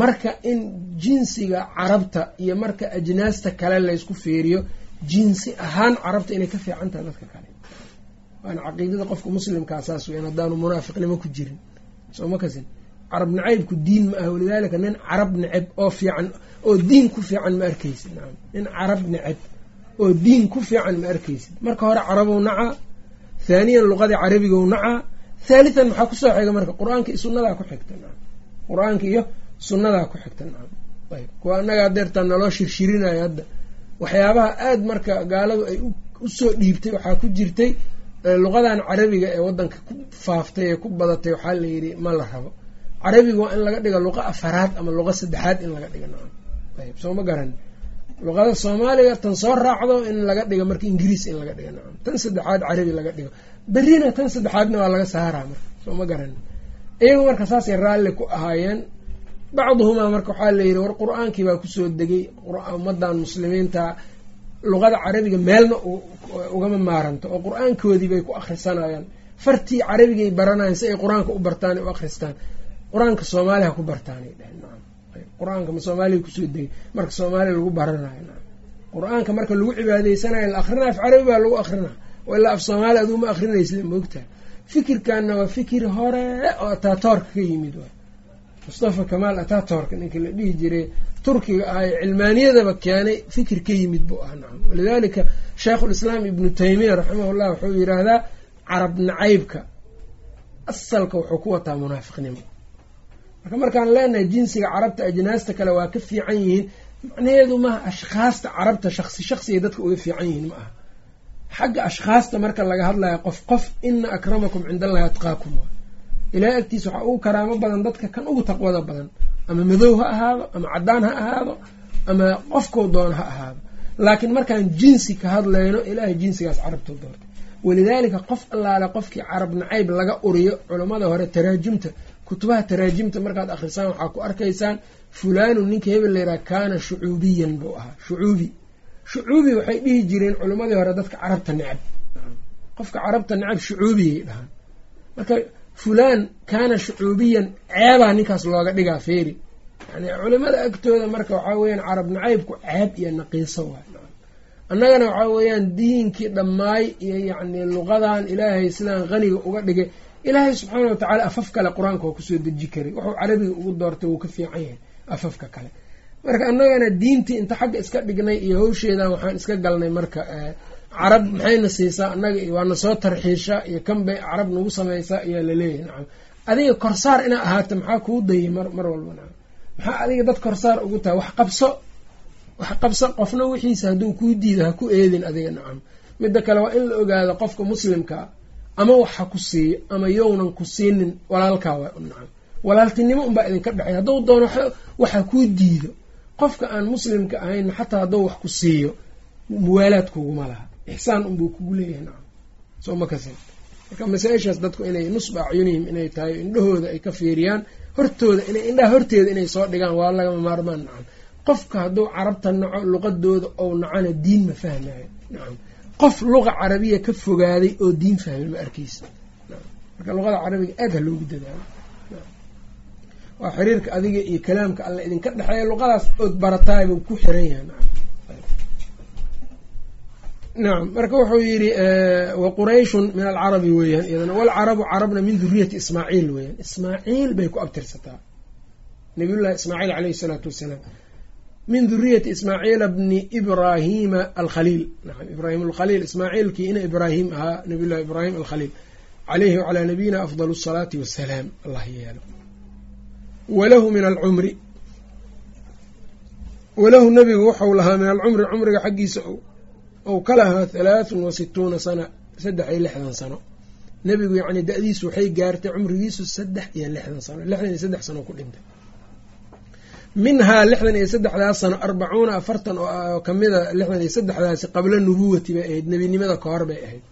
marka in jinsiga carabta iyo marka ajnaasta kale laysku fiiriyo jinsi ahaan carabta inay ka fiican tahay dadka kale. Waana caqiidada qofka muslimkaa saas weyan haddaanu munaafiqnimo ku jirin. Soo ma kasin? Carab nacaybku diin ma aha walidaalika nin carab neceb oo fiican oo diin ku fiican ma arkaysid. Nin carab neceb oo diin ku fiican ma arkaysid. Marka hore carabow nacaa thaaniyan luqadii carabigou nacaa thaalithan maxaa ku soo xiga marka qur'aanka iyo sunnadaa ku xigta qur'aanka iyo sunnadaa ku xigta nacam kuwa annaga adeertaa naloo shirshirinayo hadda waxyaabaha aada marka gaaladu ay u soo dhiibtay waxaa ku jirtay luqadan carabiga ee wadanka ku faaftay ee ku badatay waxaa la yidhi ma la rabo carabiga waa in laga dhigo luqa afaraad ama luqa saddexaad in laga dhigo nacam ayb soo ma garan luqada soomaaliga tan soo raacdo in laga dhigo marka ingiriis in laga dhigo. Nacam tan saddexaad carabi laga dhigo. Berrina tan saddexaadna waa laga saaraa marka soo ma iyagu marka saasay raalli ku ahaayeen bacduhumaa marka waxaa la yidhi war qur'aankii baa ku soo degay ummadan muslimiinta luqada carabiga meelna ugama maaranto oo qur'aankoodii bay ku akhrisanayaan. Fartii carabigay baranayan si ay qur'aanka u bartaan u akhristaan. Qur'aanka soomaaliha ku nacam qur'aanka ma soomaaliya ku soo degay? Marka soomaaliya lagu baranayo qur'aanka marka lagu cibaadaysanayo la akrinaya af carabi baa lagu akrinaa oo ilaa af soomaali aduu ma akrinaysid moogtaha fikirkanna waa fikir hore oo atatoorka ka yimid waay. Mustafa kamaal atatorka ninkii la dhihi jiray turkiga ah ee cilmaaniyadaba keenay fikir ka yimid buu ah nacam walidaalika sheikhulislaam ibnu taymiya raximahullah wuxuu yidhaahdaa carab nacaybka asalka wuxuu ku wataa munaafiqnimo marka markaan leenahay jinsiga carabta ajnaasta kale waa ka fiican yihiin macnaheedu maaha ashkhaasta carabta shaqsi shaqsigay dadka uga fiican yihiin ma aha. Xagga ashkhaasta marka laga hadlayo qof qof ina akramakum cind allahi atqaakum. Ilaahay agtiisa waxaa ugu karaamo badan dadka kan ugu taqwada badan. Ama madow ha ahaado ama caddaan ha ahaado ama qofkuu doon ha ahaado. Laakiin markaan jinsi ka hadlayno ilaahay jinsigaas carabtuu doortay. Walidaalika qof allaale qofkii carab nacayb laga uriyo culammada hore taraajimta kutubaha taraajimta markaad akhrisaan waxaa ku arkaysaan fulaanu ninka hebel layidhaha kaana shucuubiyan buu ahaa shucuubi. Shucuubi waxay dhihi jireen culimmadii hore dadka carabta necab. Qofka carabta necab shucuubiyay dhahaan. Marka fulaan kaana shucuubiyan ceebaa ninkaas looga dhigaa feeri. Yani culimada agtooda marka waxaa weyaan carab nacaybku ceeb iyo naqiiso waay. Annagana waxaa weeyaan diinkii dhammaay iyo yacni luqadan ilaahay sidaan qaniga uga dhigay ilaahay subxaana wa tacaala afaf kale qur'aanka waa ku soo deji karay. Wuxuu carabiga ugu doortay wuu ka fiican yahay afafka kale. Marka annagana diintii inta xagga iska dhignay iyo hawsheedan waxaan iska galnay marka carab maxayna siisaa annaga waana soo tarxiisha iyo kan bay carab nagu samaysaa ayaa la leeyahay nacam adiga korsaar inaa ahaata maxaa kuu dayay mar walba nacam maxaa adiga dad korsaar ugu tahay? Wax qabso wax qabso qofna wixiisa hadduu kuu diido ha ku eedin adiga nacam midda kale waa in la ogaado qofka muslimkaa ama wax ha ku siiyo ama yownan ku siinin walaalkaa waa nacam walaaltinimo unbaa idinka dhexey hadduu doono waxa kuu diido. Qofka aan muslimka ahayn xataa hadduu wax ku siiyo muwaalaad kuguma laha. Ixsaan unbuu kugu leeyahay nacam. Soo ma marka masaa-ishaas dadku inay nusba acyunihim inay tahay indhahooda ay ka fiiriyaan hortooda inay indhaha horteeda inay soo dhigaan waa lagama maarmaan nacam. Qofka hadduu carabta naco luqadooda ou nacona diin ma fahmayo nacam qof luqa carabiya ka fogaaday oo diin fahmay ma arkeysa marka luqada carabiga aad ha loogu dadaalo. Waa xiriirka adiga iyo kalaamka alla idinka dhexeeya luqadaas ood barataaybu ku xiran yahay. Nacam marka wuxuu yidhi wa qurayshun min alcarabi weeyaan iyadana walcarabu carabna min duriyati ismaaciil weeyaan. Ismaaciil bay ku abtirsataa. Nabiyullahi ismaaciil caleyhi isalaatu wassalaam min duriyati ismaaciila bni ibrahima alkhaliil. Ibraahim alkhaliil ismaaciilkii ina ibraahim ahaa nabiyullahi ibraahim alkhaliil. Caleyhi wacalaa nabiyina afdal asalaati wassalaam allah yeelo. Walahu min alcumri. Walahu nabigu waxau lahaa min alcumri cumriga xaggiisa ou ka lahaa halaathun wa situuna sana saddex iyo lixdan sano. Nebigu yacni da-diisu waxay gaartay cumrigiisu saddex iyo lixdan sano lixdan iyo saddex sano ku dhintay minhaa lixdan iyo saddexdaas sano arbacuuna afartan oo kamida lixdan iyo saddexdaasi qabla nubuwati bay ahayd nebinimada ka hor bay ahayd.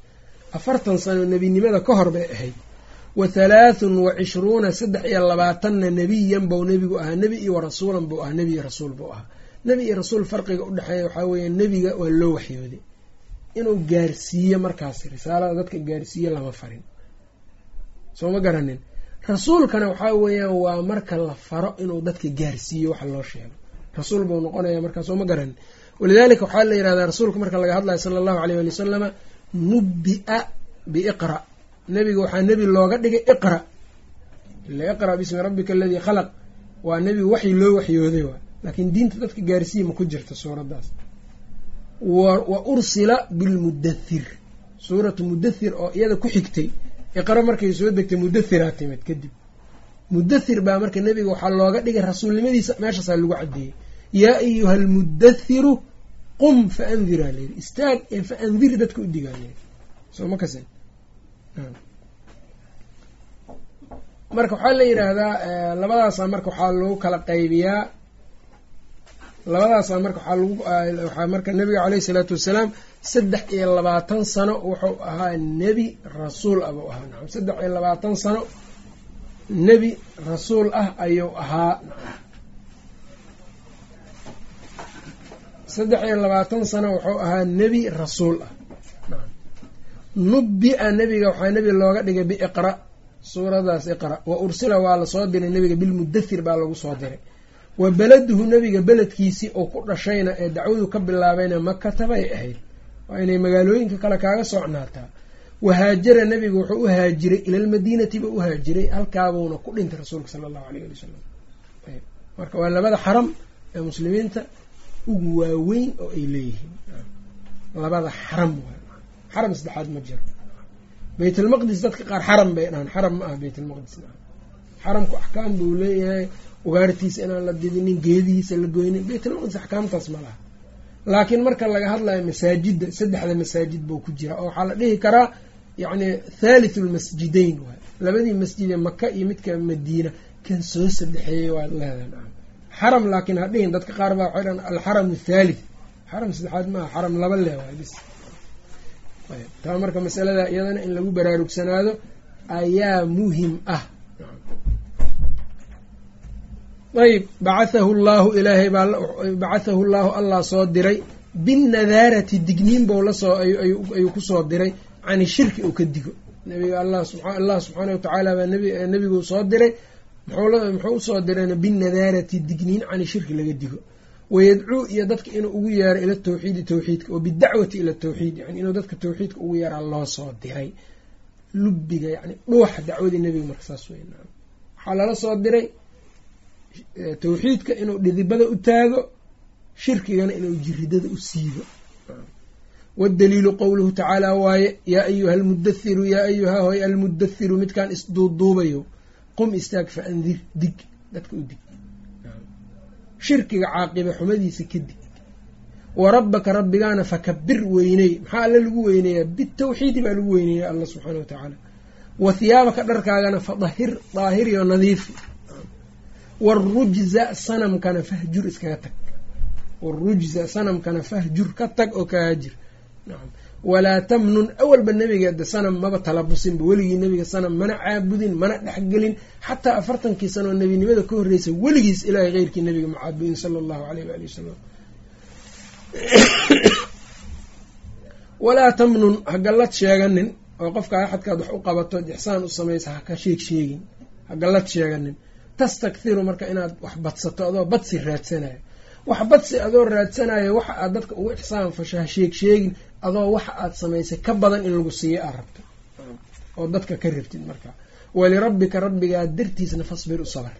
Afartan sano nebinimada ka hor bay ahayd. Wa halaathun wa cishruuna saddex iyo labaatanna nebiyan bou nebigu ahaa nebi iyo warasuulan buu ahaa nebi iyo rasuul buu ahaa. Nebi iyo rasuul farqiga u dhexeeya waxaa weeye nebiga waa loo waxyooday inuu gaarsiiyo markaas risaalada dadka gaarsiiyo lama farin. Soo ma garanin rasuulkana waxaa weeyaan waa marka la faro inuu dadka gaarsiiyo waxa loo sheego. Rasuul buu noqonaya markaa soo ma garanin walidaalika waxaa la yihahdaa rasuulka marka laga hadlayo sala allahu aleyh ali wasalama nubbi-a biiqra. Nebiga waxaa nebi looga dhigay iqra. Iqra bismi rabbika aladii khalaq. Waa nebi waxyi loo waxyooday waa. Laakiin diinta dadka gaarsiiya ma ku jirta suuraddaas. Wa ursila bilmudathir suuratu mudathir oo iyada ku xigtay iqra markay soo degtay mudathiraa timid kadib. Mudathir baa marka nebiga waxaa looga dhigay rasuulnimadiisa meeshaasaa lagu cadeeyey yaa ayuha almudathiru qum fa andiraa layidhi istaag ee fa andir dadka u digaa layidhi soo ma kasen marka waxaa la yidhaahdaa labadaasaa marka waxaa lagu kala qaybiyaa labadaasaa marka waxaa waxaa marka nabiga caleyhi isalaatu wassalaam saddex iyo labaatan sano wuxuu ahaa nebi rasuul ah ahaa. Nacam saddex iyo labaatan sano nebi rasuul ah ayuu ahaa. Saddex iyo labaatan sano wuxuu ahaa nebi rasuul ah. Nubbi-a nebiga waxaa nebi looga dhigay biiqra suuradaas iqra. Wa ursila waa la soo diray nebiga bilmudathir baa lagu soo diray wa beladuhu nebiga beledkiisii oo ku dhashayna ee dacwadu ka bilaabayna makata bay ahayd. Waa inay magaalooyinka kale kaaga socnaataa wahaajara nebigu wuxuu u haajiray ilalmadiinati buu u haajiray halkaabuuna ku dhintay rasuulka sala allahu aleyh ali wasalam marka waa labada xaram ee muslimiinta ugu waaweyn oo ay leeyihiin. Labada xaram xaram saddexaad ma jiro. Baytlmaqdis dadka qaar xaram bay dhahaan xaram ma aha baytlmaqdis xaramku axkaam buu leeyahay ugaartiisa inaan la didinin geedihiisa la goynin baytlmaqdis axkaamtaas ma laha. Laakiin marka laga hadlayo masaajidda saddexda masaajid buu ku jira oo waxaa la dhihi karaa yacni thalithu lmasjideyn waay labadii masjid ee maka iyo midka madiina kan soo sadexeeyey waad leedahay. Xaram laakiin ha dhihin dadka qaar baa waxay dhahan alxaram athalith xaram saddexaad maaha xaram laba le waay bis taa marka masalada iyadana in lagu baraarugsanaado ayaa muhiim ah ayb bacathahu llahu ilaahay baa bacathahu llahu allah soo diray. Binnadaarati digniin bou la soo ayuu ku soo diray. Cani shirki uu ka digo. Nabiga allah subxaana watacaala baa nebiguu soo diray. Muxuu u soo dirayna binnadaarati digniin cani shirki laga digo. Wayadcuu iyo dadka inuu ugu yeero ila tawxiidi tawxiidka oo bidacwati ila tawxiid yani inuu dadka tawxiidka ugu yeeraa loo soo diray. Lubiga yani dhuuxa dacwadii nebiga marka saas wey waxaa lala soo diray tawxiidka inuu dhidibada u taago shirkigana inuu jiridada u siibo wadaliilu qowluhu tacaala waaye yaa ayuha almudathiru yaa ayuha hoy almudathiru midkaan isduuduubayo qum istaag fa andir dig dadka u dig. Shirkiga caaqiba xumadiisa ka dig. Wa rabbaka rabbigaana fakabir weyney maxaa alle lagu weyneeyaa? Bitawxiidi baa lagu weyneeya alla subxaana wa tacaala. Wa hiyaabaka dharkaagana fadahir daahiriyo nadiifi warujza sanamkana fahjur iskaga tag warujza sanamkana fahjur ka tag oo ka haajir nacam walaa tamnun awalba nebigeeda sanam maba talabusinba weligii nebiga sanam mana caabudin mana dhexgelin xataa afartankii sanoo nebinimada ka horreysa weligiis ilaahay keyrkii nebiga ma caabudin sala allahu aleyh waali wasalam walaa tamnun ha gallad sheeganin oo qofka axadkaad wax u qabato ixsaan u samaysa ha ka sheeg sheegin ha gallad sheeganin tastakhiru marka inaad wax badsato adoo badsi raadsanayo. Wax badsi adoo raadsanayo waxa aad dadka ugu ixsaan fasho ha adoo waxa aad samaysay ka badan in lagu siiyo aad rabto. Oo dadka ka rabtid marka. Walirabbika rabbigaa dartiisna fasbir u sabr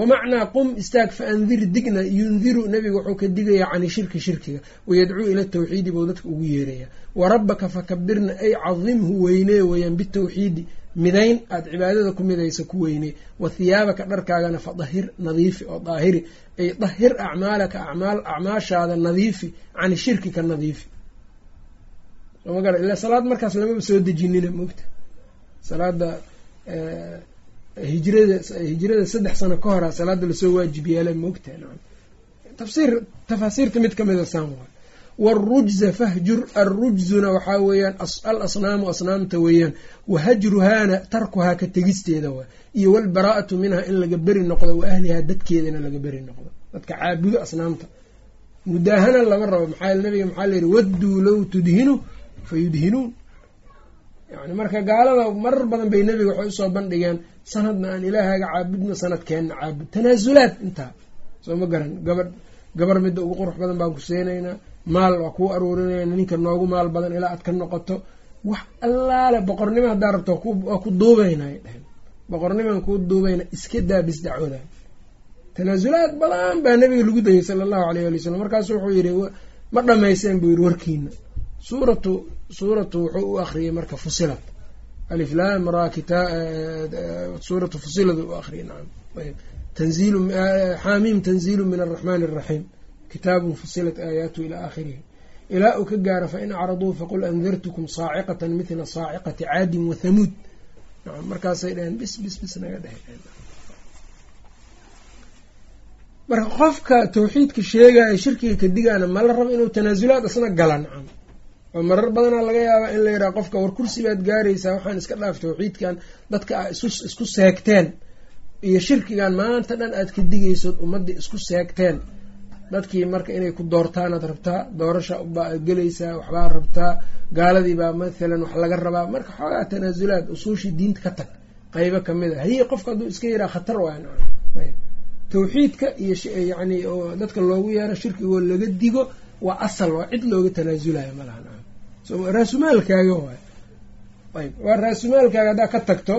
wamacnaa qum istaag fa andir digna yundiru nabiga wuxuu ka digayaa cani shirki shirkiga. Wayadcuu ila tawxiidi buu dadka ugu yeerayaa wa rabbaka fakabirna ay cadimhu weynee weyaan bitawxiidi midayn aada cibaadada ku midaysa ku weynee wa hiyaabaka dharkaagana fadahir nadiifi oo daahiri ay dahir acmaalaka acmaal acmaashaada nadiifi cani shirki ka nadiifi. Soo ma gara ila salaad markaas lamaba soo dejinina mogta salaada hijrada hijrada saddex sano ka hora salaada la soo waajib yeela nacam. Tafsiir tafaasiirta mid ka mida saan waay waalrujza fahjur alrujzuna waxaa weeyaan al asnaamu asnaamta weeyaan. wahajruhaana tarkuhaa ka tegisteeda waay iyo walbaraa'atu minha in laga beri noqdo wa ahlihaa dadkeedana laga beri noqdo dadka caabudo asnaamta. mudaahana lama rabo maxaa nabiga maxaa layihi wadduu low tudhinu fa yudhinuun yani marka gaalada marar badan bay nebiga waxay u soo bandhigeen sanadna aan ilaahaaga caabudno sanadkeenna caabud tanaasulaad intaa soo ma garan gabadh gabar midda ugu qurux badan baan ku seenaynaa maal waa kuu aruurinayna ninka noogu maal badan ilaa aad ka noqoto. Wax allaale boqornimo haddaa rabto waa ku duubaynay dheheen boqornimaan kuu duubayna iska daabis dacwada tanaasulaad badan baa nebiga lagu dayay sala allahu aleyh ali wasalam markaasu wuxuu yidhi ma dhamayseen buu yidhi warkiina suuratu suuratu wuxuu u akriyay marka fusilat. Aliflam ra kita suuratu fusilad u akriyay nacam tanziilu xaamiim tanziilu min araxmaani araxiim kitaabun fusilat aayaatu ilaa aakhirihi. Ilaa uu ka gaaro fain acraduu faqul andartukum saaciqatan mithla saaciqati caadin wa thamuud. Markaasay dhaheen bis bis bis naga dheheen marka qofka tawxiidka sheegaya shirkiga ka digaana ma la rabo inuu tanaasulaad isna gala nacam oo marar badanaa laga yaabaa in la yidhaha qofka war kursi baad gaaraysaa waxaan iska dhaaf tawxiidkan dadka a isku seegteen. Iyo shirkigan maanta dhan aad ka digaysood ummaddii isku seegteen dadkii marka inay ku doortaanaad rabtaa doorasha baa gelaysaa waxbaa rabtaa gaaladii baa mathalan wax laga rabaa. Marka xoogaa tanaasulaad usuushii diinta ka tag qeybo ka mid a. Haye qofka hadduu iska yiraa khatar waan tawxiidka iyo yani dadka loogu yeero shirkigoo laga digo waa asal waa cid looga tanaasulayo malaha raasumaalkaaga waay ayb waa raasumaalkaaga haddaa ka tagto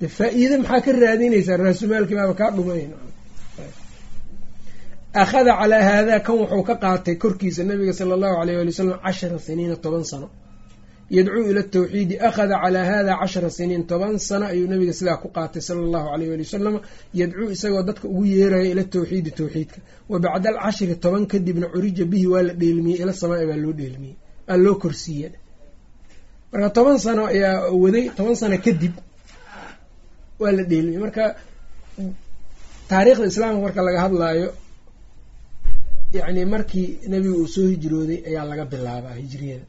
de faa-iide maxaa ka raadinaysaa? Raasumaalkii baaba kaa dhumay akhada calaa haadaa kan wuxuu ka qaatay korkiisa nabiga sala allahu alayh wali wasalam cashara siniina toban sano yadcuu ila tawxiidi akhada calaa hada cashara siniin toban sano ayuu nabiga sidaa ku qaatay sala allahu alayh wali wasalam yadcuu isagoo dadka ugu yeeraya ila tawxiidi tawxiidka wa bacda alcashri toban kadibna curija bihi waa la dheelmiyey ila samaai baa loo dheelmiyey aa loo korsiiye marka toban sano ayaa waday toban sano kadib waa la dheelmiyey marka taariikhda islaamka marka laga hadlaayo yacni markii nebiga uu soo hijrooday ayaa laga bilaabaa hijriyada.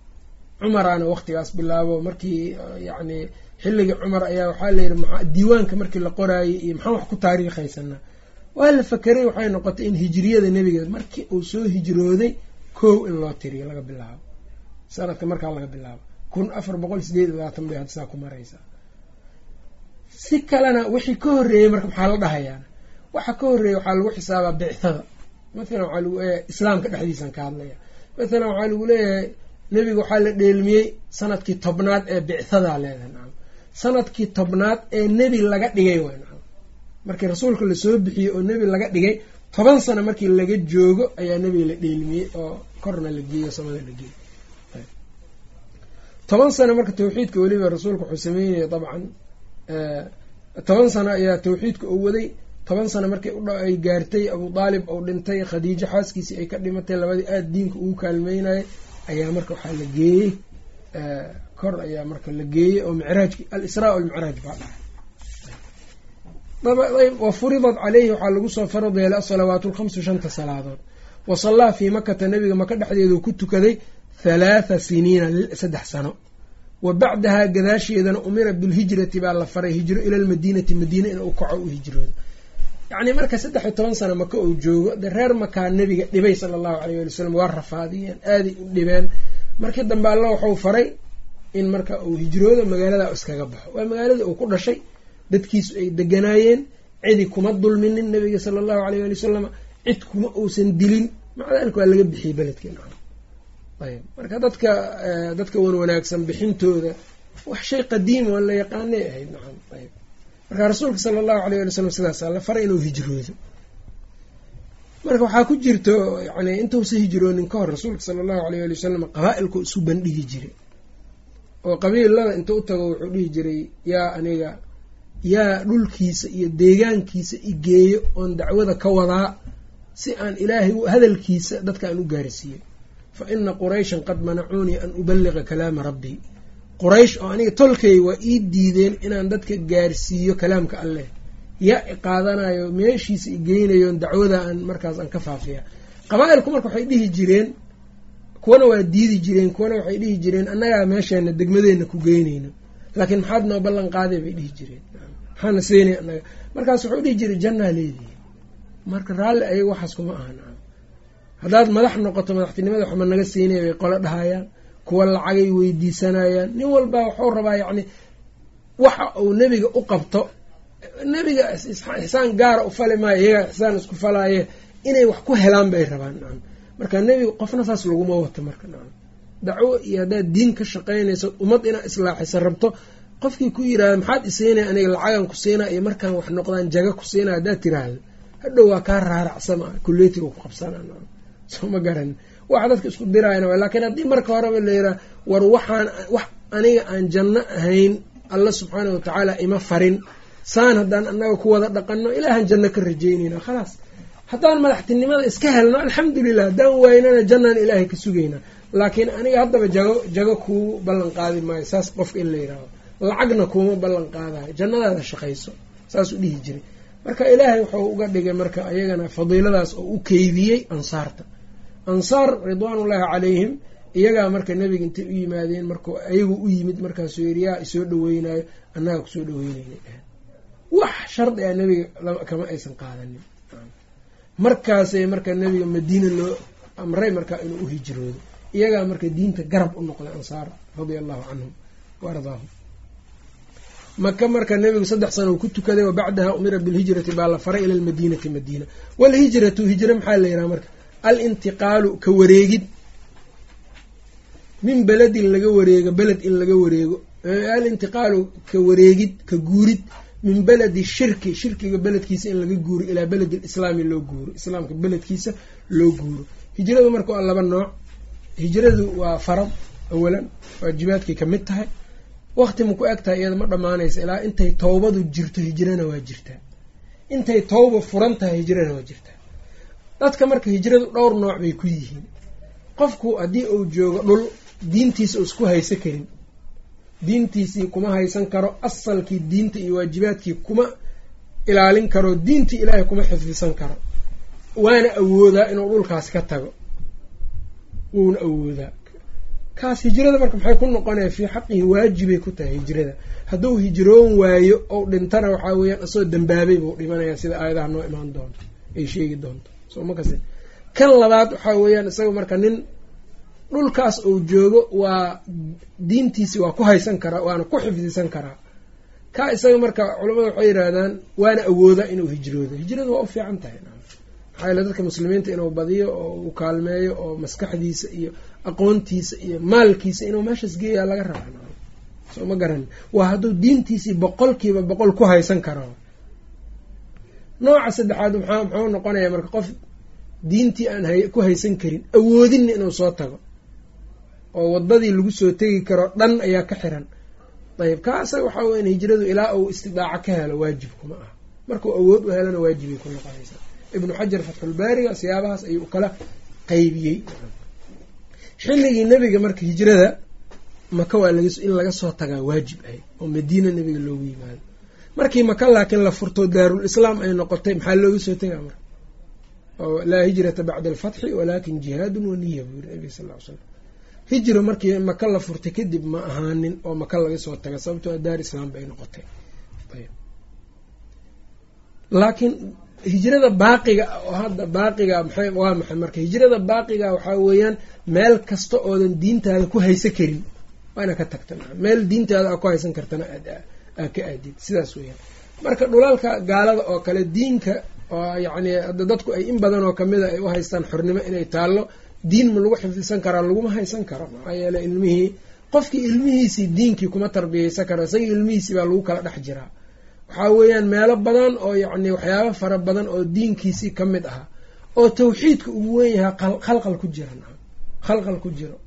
Cumaraana waqtigaas bilaabo markii yacni xilligii cumar ayaa waxaa layihi ma diiwaanka markii la qoraayay iyo maxaan wax ku taariikhaysanaa waa la fakeray waxay noqotay in hijriyada nebiga markii uu soo hijrooday kow in loo tiriyo laga bilaabo. Sanadka markaa laga bilaabo. Kun afar boqol sideed iyo labaatan bay hadda saa ku maraysaa si kalena wixii ka horreeyey marka maxaa la dhahayaana waxa ka horreeyey waxaa lagu xisaabaa bicthada mathalan waxaa lagu leeyahay islaamka dhexdiisan ka hadlaya. Mathalan waxaa lagu leeyahay nebiga waxaa la dheelmiyey sannadkii tobnaad ee bicthadaa leedahay nacam. Sanadkii tobnaad ee nebi laga dhigay waay nacam. Markii rasuulka la soo bixiyey oo nebi laga dhigay toban sano markii laga joogo ayaa nebiga la dheelmiyey oo korna la geeyo samada la geeyey toban sano marka tawxiidka weliba rasuulka wuxuu sameynaya dabcan toban sano ayaa tawxiidka uu waday toban sano markii ay gaartay abu daalib uu dhintay khadiijo xaaskiisii ay ka dhimatay labadii aada diinka ugu kaalmeynayay ayaa marka waxaa la geeyey kor ayaa marka la geeyey oo micraajki al-israa walmicraaj baa dhahay wa furidat caleyhi waxaa lagu soo farad yeelay asalawaatu lkhamsu shanta salaadood. Wa sallaa fii makata nabiga maka dhexdeedu ku tukaday halaatha siniina saddex sano. Wa bacdahaa gadaasheedana umira bilhijrati baa la faray hijro ila lmadiinati madiina inuu kaco u hijroodo yacni marka saddex iyo toban sano maka uu joogo de reer makaa nebiga dhibay sala allahu alayh wali wasalam waa rafaadiyeen aaday u dhibeen. Markii dambe alla wuxuu faray in marka uu hijroodo magaalada iskaga baxo. Waa magaaladii uu ku dhashay dadkiisu ay deganaayeen cidi kuma dulminin nabiga sala allahu alayh ali wasalam cid kuma uusan dilin. Maca daalika waa laga bixiyey beledkii ayb marka dadka dadka wan wanaagsan bixintooda wax shay qadiima oo la yaqaanay ahayd nacam ayb marka rasuulka sala allahu alayh ali wasalam sidaasa la faray inuu hijroodo. Marka waxaa ku jirto yani intuusa hijroonin ka hor rasuulka sala allahu alayh ali wasalam qabaa-ilku isu bandhigi jiray oo qabiilada inta u tago wuxuu dhihi jiray yaa aniga yaa dhulkiisa iyo deegaankiisa igeeyo oon dacwada ka wadaa si aan ilaahay hadalkiisa dadka aan u gaarsiiyo. Fa ina qurayshan qad manacuunii an ubaliqa kalaama rabbii quraysh oo aniga tolkay waa ii diideen inaan dadka gaarsiiyo kalaamka alleh yaa iqaadanayo meeshiisa igeynayoon dacwada aan markaas aan ka faafiya qabaa-ilku marka waxay dhihi jireen kuwana waa diidi jireen kuwana waxay dhihi jireen annagaa meesheena degmadeenna ku geynayno. Laakiin maxaad noo ballan qaaday bay dhihi jireen. Maxaana siinay annaga. Markaas wuxuu dhihi jiray jannaa leedihi marka raalli ayaga waxaas kuma aha nacam haddaad madax noqoto madaxtinimada waxma naga siinaya bay qolo dhahayaan kuwa lacagay weydiisanayaan. Nin walbaa wuxuu rabaa yacni waxa uu nebiga u qabto. Nebiga ixsaan gaara u fali maayo iyagaa ixsaan isku falaaye inay wax ku helaan bay rabaan nacam. Marka nebiga qofna saas laguma wato marka nacam. Dacwo iyo haddaad diin ka shaqaynayso ummad inaad islaaxisa rabto qofkii ku yirahda maxaad isiinaya aniga lacagan ku siinaa iyo markaan wax noqdaan jaga ku siinaa haddaad tiraahdo hadhow waa kaa raaracsama kulleetiga ku qabsanaa nacam. Soo ma garan waxa dadka isku diraayan laakiin haddii marka horeba la yiraa war waxaan wax aniga aan janno ahayn alla subxaanah watacaala ima farin. Saan haddaan annaga ku wada dhaqanno ilaahan janno ka rajeynayna khalaas. Haddaan madaxtinimada iska helno alxamdulilah haddaan waynana jannaan ilaahay ka sugaynaa laakiin aniga haddaba jago jago kuu ballan qaadi maayo saas qofka in la yidhaaho lacagna kuuma ballan qaadayo jannadaada shaqayso saasuu dhihi jiray. Marka ilaahay wuxuu uga dhigay marka ayagana fadiiladaas oo u keydiyey ansaarta ansaar ridwaanullaahi calayhim iyagaa marka nebiga intay u yimaadeen markuu ayagu u yimid markaasuu yidhi yaa isoo dhaweynayo annaga ku soo dhaweynayna dheheen wax shardi ah nebiga kama aysan qaadanin. Markaasay marka nebiga madiina loo amray markaa inuu u hijroodo iyagaa marka diinta garab u noqday ansaar radia allahu canhum wa maka marka nebigu saddex sana uu ku tukaday wa bacdaha umira bilhijrati baa la faray ila lmadiinati madiina. Walhijratu hijre maxaa la yidhaha marka alintiqaalu ka wareegid. Min beledin laga wareego beled in laga wareego alintiqaalu ka wareegid ka guurid. Min beledi shirki shirkiga beledkiisa in laga guuro ilaa beledi lislaami loo guuro islaamka beledkiisa loo guuro. Hijradu marka waa laba nooc. Hijradu waa farad awalan waajibaadkay ka mid tahay. Waqti ma ku eg iyada ma dhammaanaysa ilaa intay towbadu jirto hijrana waa jirtaa. Intay towba furan tahay hijrana waa jirtaa dadka marka hijradu dhowr nooc bay ku yihiin. Qofku haddii uu joogo dhul diintiisa isku haysa karin. Diintiisii kuma haysan karo asalkii diinta iyo waajibaadkii kuma ilaalin karo diintii ilaahay kuma xifdisan karo. Waana awoodaa inuu dhulkaas ka tago. Wuuna awoodaa. Kaas hijrada marka maxay ku noqonaya fii xaqihi waajibay ku tahay hijrada hadduu hijroon waayo ou dhintana waxaa weeyaan asagoo dambaabay buu dhimanayaa sida aayadaha noo imaan doonto ay sheegi doonto soo ma kasi. Kan labaad waxaa weeyaan isaga marka nin dhulkaas uu joogo waa diintiisi waa ku haysan karaa waana ku xifdisan karaa ka isaga marka culamada waxay yidhaahdaan waana awoodaa inuu hijroodo. Hijradu waa u fiican tahay. Maxaa yeele dadka muslimiinta inuu badiyo oo uu kaalmeeyo oo maskaxdiisa iyo aqoontiisa iyo maalkiisa inuu meeshaas geeyaa laga raba soo ma garan. Waa hadduu diintiisii boqolkiiba boqol ku haysan karo nooca saddexaad muxuu noqonayaa marka qof diintii aan ku haysan karin awoodinna inuu soo tago. Oo waddadii lagu soo tegi karo dhan ayaa ka xiran. Ayib kaa isaga waxaa weyan hijradu ilaa uu istidaaco ka helo waajibkuma ah markuu awood u helona waajibay ku noqonaysaa. Ibnu xajar fatxulbaariga siyaabahaas ayuu kala qeybiyey xilligii nebiga marka hijrada maka waa in laga soo tagaa waajib ahayd oo madiina nebiga loogu yimaado markii maka laakiin la furto daarul islaam ay noqotay maxaa looga soo tegaa oo laa hijrata bacda alfatxi walaakin jihaadun waniya buu yiri nabiga sal l slam hijra markii maka la furtay kadib ma ahaanin oo maka laga soo taga sababtoo daar islaam bay noqotay. Laakiin hijrada baaqiga hadda baaqiga maxay waa maxay? Marka hijrada baaqiga waxaa weeyaan meel kasta oodan diintaada ku haysa karin. Waa ina ka tagta meel diintaada aa ku haysan kartana aa ka aadid. Sidaas weeyaan. Marka dhulalka gaalada oo kale diinka oo yacni dadku ay in badan oo kamida ay u haystaan xornimo inay taallo diin ma lagu xifdisan karaa laguma haysan karo. Maxaa yeele ilmihii qofkii ilmihiisii diinkii kuma tarbiyeysan karo isagii ilmihiisii baa lagu kala dhex jiraa. Waxaa weeyaan meelo badan oo yacni waxyaabo fara badan oo diinkiisii ka mid ahaa oo tawxiidka ugu wen yahaa khalqal ku jira khalqal ku jiro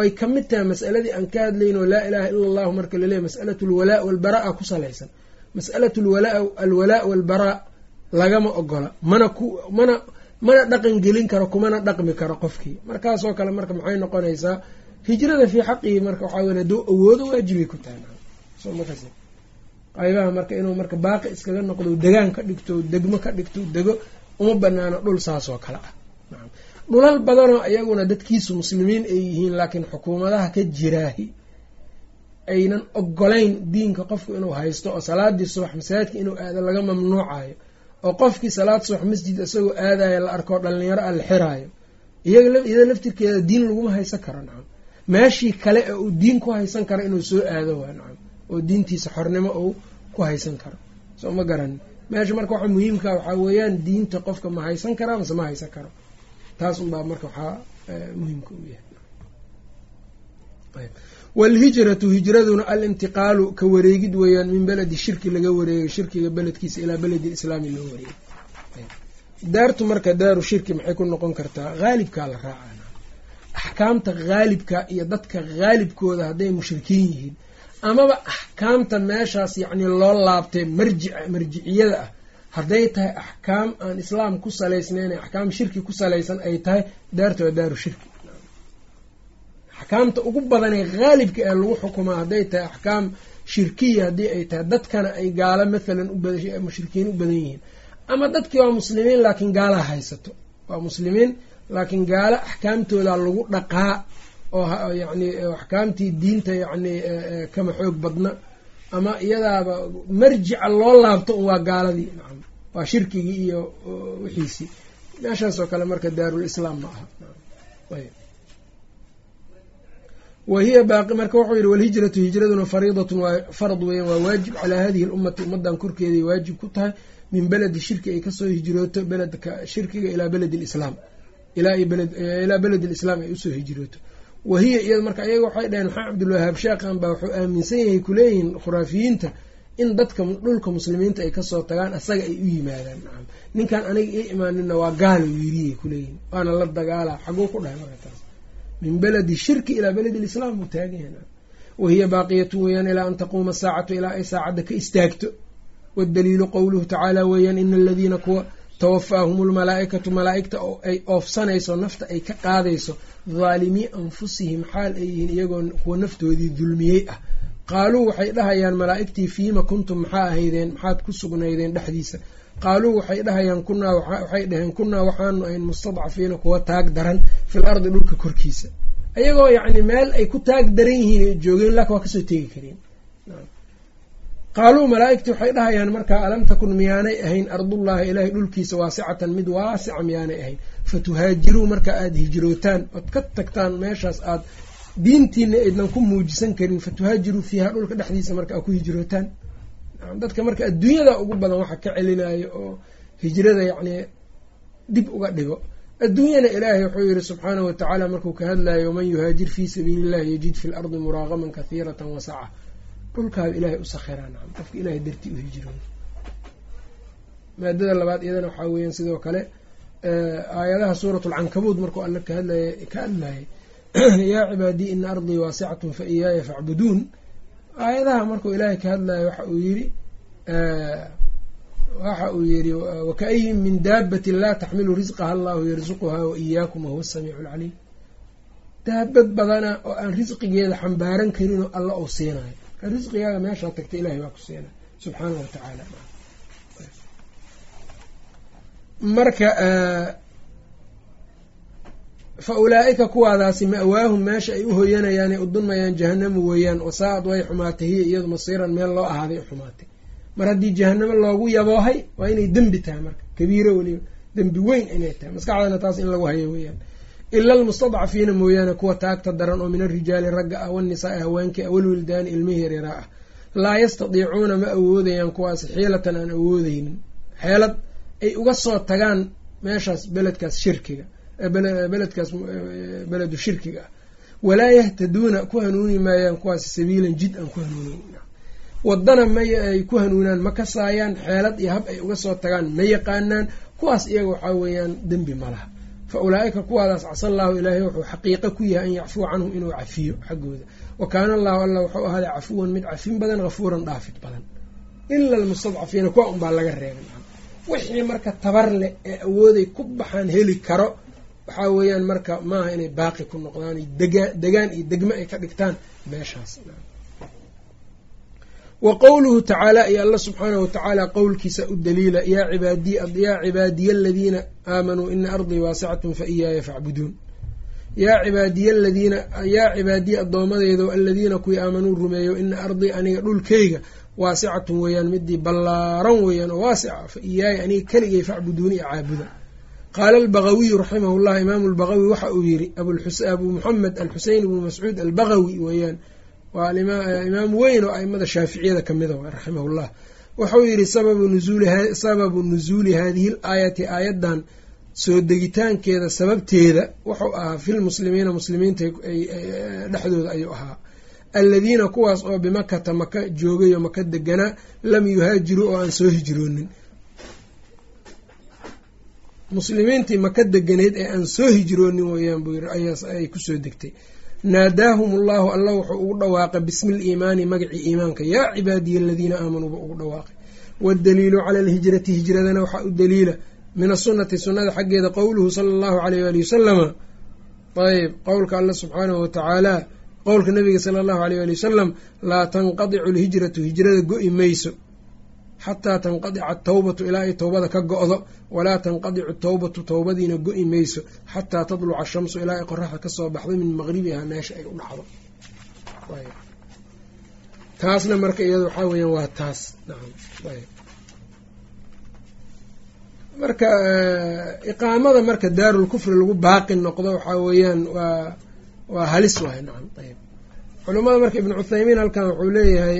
oy ka mid tahay masaladii aan ka hadlayno laa ilaaha ila allahu marka laleeyahy masalatu alwalaa walbaraa ku salaysan. Masalatu lwalaa alwalaa walbaraa lagama ogola. Mana mana mana dhaqan gelin karo kumana dhaqmi karo qofkii. Markaasoo kale marka maxay noqonaysaa? Hijrada fii xaqihi marka waxaa weya hadduu awoodo waajibay ku tahay. Qaybaha marka inuu marka baaqi iskaga noqdo degaan ka dhigto degmo ka dhigto dego uma banaano dhul saasoo kale ah dhulal badanoo iyaguna dadkiisu muslimiin ay yihiin laakiin xukuumadaha ka jiraahi aynan ogolayn diinka qofku inuu haysto oo salaadii subax masaajidka inuu aado laga mamnuucayo oo qofkii salaad subax masjid isagoo aadaya la arkoo dhalinyaro a la xiraayo iyada laftirkeeda diin laguma haysan karo nacam. Meeshii kale ee uu diin ku haysan karo inuu soo aado waa nacam oo diintiisa xornimo uu ku haysan karo. Soo ma garan. Meesha marka waxa muhiimka waxaa weeyaan diinta qofka ma haysan karaa mase ma haysan karo taas unbaa marka waxaa muhiimka u yahay. Waalhijratu hijraduna alintiqaalu ka wareegid weeyaan min beledi shirki laga wareegay shirkiga beledkiisa ilaa beledi islaami loo wareegay. Daartu marka daaru shirki maxay ku noqon kartaa? Haalibkaa la raacana axkaamta haalibka iyo dadka haalibkooda hadday mushrikiin yihiin amaba axkaamta meeshaas yacni loo laabtay marjic marjiciyada ah hadday tahay axkaam aan islaam ku salaysnayn axkaam shirki ku salaysan ay tahay daartu waa daaru shirki. Axkaamta ugu badanee haalibka ee lagu xukumaa hadday tahay axkaam shirkiya haddii ay tahay dadkana ay gaalo mathalan mushrikiin u badan yihiin. Ama dadkii waa muslimiin laakiin gaalaha haysato. Waa muslimiin laakiin gaalo axkaamtooda lagu dhaqaa oo yacni axkaamtii diinta yacni kama xoog badna. Ama iyadaaba marjica loo laabto un waa gaaladii waa shirkigii iyo wixiisii meeshaas oo kale marka daarulislaam ma aha wa baaqi marka wuxuu yihi walhijratu hijraduna fariidatun waa farad weeyaan waa waajib calaa hadihi lummati ummadan korkeeday waajib ku tahay min beledi shirki ay ka soo hijrooto beledka shirkiga ilaa beledi lislaam ilaa beledi lislaam ay u soo hijrooto. Wa hiya iyada marka ayaga waxay dhaheen maxaa cabdulwahaab sheekhan baa wuxuu aaminsan yahay kuleeyihiin khuraafiyiinta in dadka dhulka muslimiinta ay ka soo tagaan asaga ay u yimaadaan. Nacam. Ninkan aniga ii imaanina waa gaalo yiriyay kuleeyihin waana la dagaala xaguu ku dhahay marka min beledi shirki ilaa beledi lislaam buu taagan yahay wahiya baaqiyatu weeyaan ilaa an taquuma saacatu ilaa ay saacadda ka istaagto. Waddaliilu qowluhu tacaala weeyaan ina aladiina kuwa tawafaahum lmalaa-ikatu malaa-igta ay oofsanayso nafta ay ka qaadayso daalimii anfusihim xaal ay yihiin iyagoo kuwa naftoodii dulmiyey ah qaaluu waxay dhahayaan malaa-igtii fiima kuntum maxaa ahaydeen maxaad ku sugnaydeen dhexdiisa. Qaaluu waxay dhahayaan kunaa waxay dhaheen kunaa waxaanu ahayn mustadcafiina kuwa taag daran fil ardi dhulka korkiisa. Ayagoo yacni meel ay ku taag daran yihiin ay joogeen laakin waa ka soo tegi kareen. Qaaluu malaa-igtii waxay dhahayaan markaa alam takun miyaanay ahayn ardullaahi ilaahay dhulkiisa waasicatan mid waasica miyaanay ahayn. Fatuhaajiruu marka aada hijrootaan ood ka tagtaan meeshaas aad diintiina aydnan ku muujisan karin fatuhaajiruu fiiha dhulka dhexdiisa marka aad ku hijrootaan. Dadka marka adduunyada ugu badan waxa ka celinayo oo hijrada yacni dib uga dhigo. Adduunyana ilaahay wuxuu yihi subxaanahu watacaala markuu ka hadlayo waman yuhaajir fii sabiili illahi yajid fi lardi muraaqaman kahiiratan wasaca dhulkaaba ilaahay u sakhiraa nacam qofka ilaahay dartii u hijrooyo. Maadada labaad iyadana waxaa weeyaan sidoo kale aayadaha suurat lcankabuud markuu alla ka hadlaya ka hadlayay yaa cibaadii ina ardii waasicatun fa iyaaya facbuduun aayadaha markuu ilaahay ka hadlayo waxa uu yiri waxa uu yihi wakaayin min daabatin laa taxmilu risqaha allahu yarzuquhaa wa iyaakum wahuwa asamiicu alcaliim daabad badana oo aan risqigeeda xambaaran karinoo alla uu siinayo. Risqigaaga meeshaa tagta ilahay baa ku siinaya subxaanahu watacaala marka fa ulaa-ika kuwaadaasi ma-waahum meesha ay u hoyanayaan ay u dunmayaan jahanamu weeyaan wasaa-ad way xumaatay hiya iyadu masiiran meel loo ahaaday u xumaatay. Mar haddii jahanamo loogu yaboohay waa inay dembi tahay marka kabiiro weliba dembi weyn inay tahay. Maskaxdana taas in lagu hayo weeyaan. Ila almustadcafiina mooyaane kuwa taagta daran oo min arijaali ragga ah wanisaai haweenka ah walwildaani ilmihi yaryara ah. Laa yastadiicuuna ma awoodayaan kuwaas xiilatan aan awoodeynin xeelad ay uga soo tagaan meeshaas beledkaas shirkiga beledkaas beledu shirkiga. Walaa yahtaduuna ku hanuuni maayaan kuwaas sabiilan jid aan ku hanuuneyn wadana may ay ku hanuunaan ma kasaayaan xeelad iyo hab ay uga soo tagaan ma yaqaanaan kuwaas iyaga waxaa weeyaan dembi ma laha. Fa ulaa-ika kuwaadaas casa allaahu ilaahay wuxuu xaqiiqo ku yahay an yacfuwa canhum inuu cafiyo xaggooda. Wa kaana allahu alla wuxuu ahaaday cafuwan mid cafin badan hafuuran dhaafid badan. Ila almustadcafiina kuwa unbaa laga reebay wixii marka tabar leh ee awooday ku baxaan heli karo waxaa weeyaan marka maaha inay baaqi ku noqdaan degaa degaan iyo degmo ay ka dhigtaan meeshaas. Wa qowluhu tacaala iyo alla subxaanahu watacaala qowlkiisa u daliila yaa cibaadiy yaa cibaadiya aladiina aamanuu ina ardii waasicatun fa iyaaya facbuduun. Yaa cibaadiya aladiina yaa cibaadiya addoomadeedo aladiina kuwii aamanuu rumeeyo ina ardii aniga dhulkeyga waasicatun weeyaan midii ballaaran weeyaan oo waasica fa iyaaya aniga keligay facbuduuni i caabuda qaala albagawiyu raximahu llah imaamu lbagawi waxa uu yiri abuu muxamed alxuseyn ibnu mascuud albagawi weeyaan waa imaam weyn oo aimada shaaficiyada kamida w raximahullah wuxuu yihi sababu nusuuli hadihi l aayati aayaddan soo degitaankeeda sababteeda wuxuu ahaa filmuslimiina muslimiinta dhexdooda ayuu ahaa. aladiina kuwaas oo bimakata maka joogay oo maka deganaa lam yuhaajiruu oo aan soo hijroonin muslimiintii maka deganeyd ee aan soo hijroonin weyaan buu yiri ayay ku soo degtay. Naadaahum allahu alla wuxuu ugu dhawaaqay bismi liimaani magacii iimaanka. Yaa cibaadiya aladiina aamanuuba ugu dhawaaqay. Waddaliilu cala alhijrati hijradana waxaa u daliila. Min asunati sunnada xaggeeda qowluhu sala allahu alayh waali wasalama ayb qowlka alla subxaanahu watacaala qowlka nabiga sala allahu alayh ali wasalam laa tanqadicu alhijratu hijrada go-i mayso xataa tanqadica atawbatu ilaa ay towbada ka go-do walaa tanqadicu towbatu towbadiina go-i mayso xataa tadluca ashamsu ilaa ay qoraxda ka soo baxdo min maqribiha meesha ay u dhacdo. Taasna marka iyada waxaa weyaan waa taas. Marka iqaamada marka daarul kufri lagu baaqi noqdo waxaa weeyaan waa waa halis waay. Nacam ayb culamada marka ibnu cuthaymiin halkan wuxuu leeyahay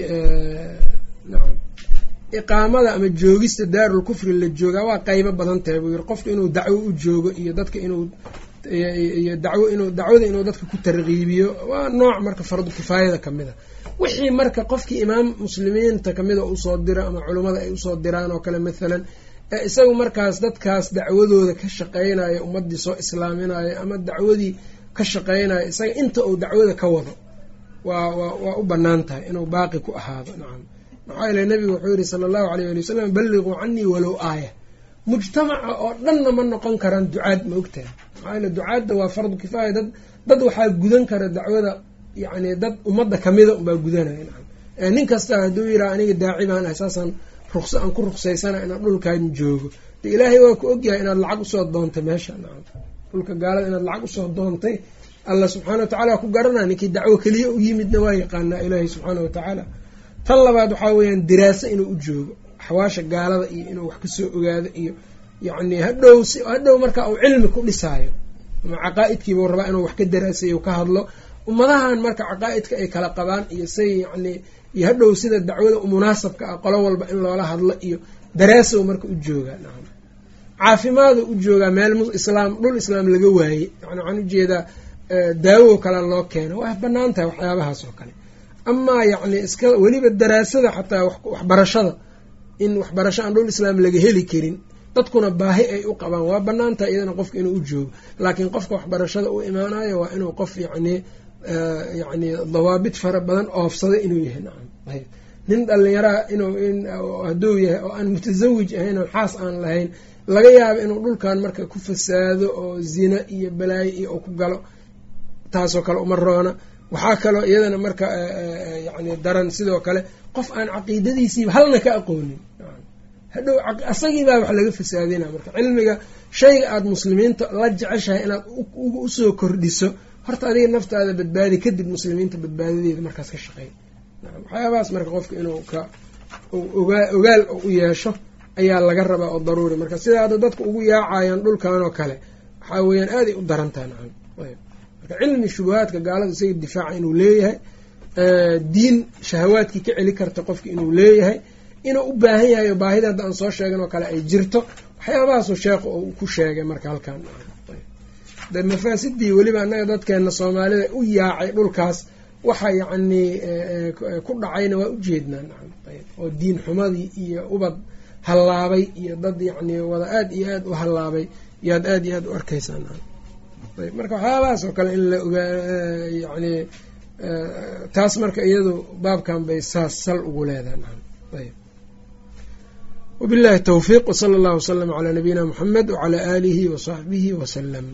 nacam iqaamada ama joogista daarul kufri la joogaa waa qeybo badan tahay buu yiri qofka inuu dacwo u joogo iyo dadka inuu iyo dacwo inuu dacwada inuu dadka ku tarkiibiyo waa nooc marka fardu kifaayada ka mid a. Wixii marka qofkii imaam muslimiinta kamida u soo diro ama culummada ay u soo diraan oo kale mathalan ee isagu markaas dadkaas dacwadooda ka shaqeynayo ummadii soo islaaminayo ama dacwadii ka shaqeynayo isaga inta uu dacwada ka wado waa wa waa u bannaan tahay inuu baaqi ku ahaado. Nacam maxaa yeele nabigu wuxuu yihi sala allahu alayh ali wasalam balliquu canii walow aaya. Mujtamaca oo dhanna ma noqon karaan ducaad ma ogtahay. Maxaa yeele ducaadda waa fardu kifaaya dad dad waxaa gudan kara dacwada yacni dad ummadda kamida unbaa gudanaya nacam. Nin kasta hadduu yidhaha aniga daaci baan ahay saasaan ruqso aan ku ruqsaysana inaan dhulkan joogo. De ilaahay waa ku ogyahay inaad lacag u soo doontay meesha nacam. Dhulka gaalada inaad lacag u soo doontay alla subxaana wa tacala waa ku garanaa ninkii dacwo keliya u yimidna waa yaqaanaa ilaahay subxaana wa tacaala tan labaad waxaa weeyaan diraaso inuu u joogo axwaasha gaalada iyo inuu wax ka soo ogaado iyo yacni hadhow si hadhow marka uu cilmi ku dhisaayo. Ama caqaa'idkiibau rabaa inuu wax ka daraasayo ka hadlo. Ummadahan marka caqaa'idka ay kala qabaan iyo say yacni iyo hadhow sida dacwada munaasabka ah qolo walba in loola hadlo iyo daraasow marka u joogaa nacam caafimaadu u joogaa meel islaam dhul islaam laga waaye yani waxaan u jeedaa daawo kale loo keeno. Waa bannaan tahay waxyaabahaas oo kale amaa yacni iska weliba daraasada xataa waxbarashada. In waxbarasho aan dhul islaam laga heli karin dadkuna baahi ay u qabaan. Waa bannaan tahay iyadana qofka inuu u joogo. Laakiin qofka waxbarashada u imaanayo waa inuu qof yacni yacni dawaabit fara badan oofsaday inuu yahay. Nacam ayb nin dhalinyaraa inuu hadduu yahay oo aan mutasawij ahayn oo xaas aan lahayn laga yaabo inuu dhulkan marka ku fasaado oo zina iyo balaayo iyo u ku galo taasoo kale uma roona waxaa kaloo iyadana marka yacni daran sidoo kale qof aan caqiidadiisiiba halna ka aqoonin. Hadhow asagiibaa wax laga fasaadina marka. Cilmiga shayga aada muslimiinta la jeceshahay inaad u soo kordhiso horta adiga naftaada badbaadi kadib muslimiinta badbaadadeeda markaas ka shaqeey waxyaabahaas marka qofka inuu ka ogaal u yeesho ayaa laga rabaa oo daruuri. Marka sidaa dadka ugu yaacayaan dhulkan oo kale waxaa weeyaan aaday u darantaha marka cilmi shubahaadka gaalada isaga difaaca inuu leeyahay diin shahawaadkii ka celi karta qofka inuu leeyahay inuu u baahan yahay oo baahida hadda aan soo sheegan oo kale ay jirto waxyaabahaasuu sheekhu uu ku sheegay marka halkan de mafaasidii weliba annaga dadkeena soomaalida u yaacay dhulkaas waxa yacnii ku dhacayna waa ujeednaa oo diin xumadii iyo ubad hallaabay iyo dad yacni wada aada iyo aada u hallaabay yaad aada iyo aada u arkaysaa marka waxyaabahaas oo kale in la ogaa yacni taas marka iyadu baabkan bay saas sal ugu leedahay. Wabillahi towfiiq wsala allahu waslama calaa nabiyina muxamed wacalaa aalihi wasaxbihi wasalam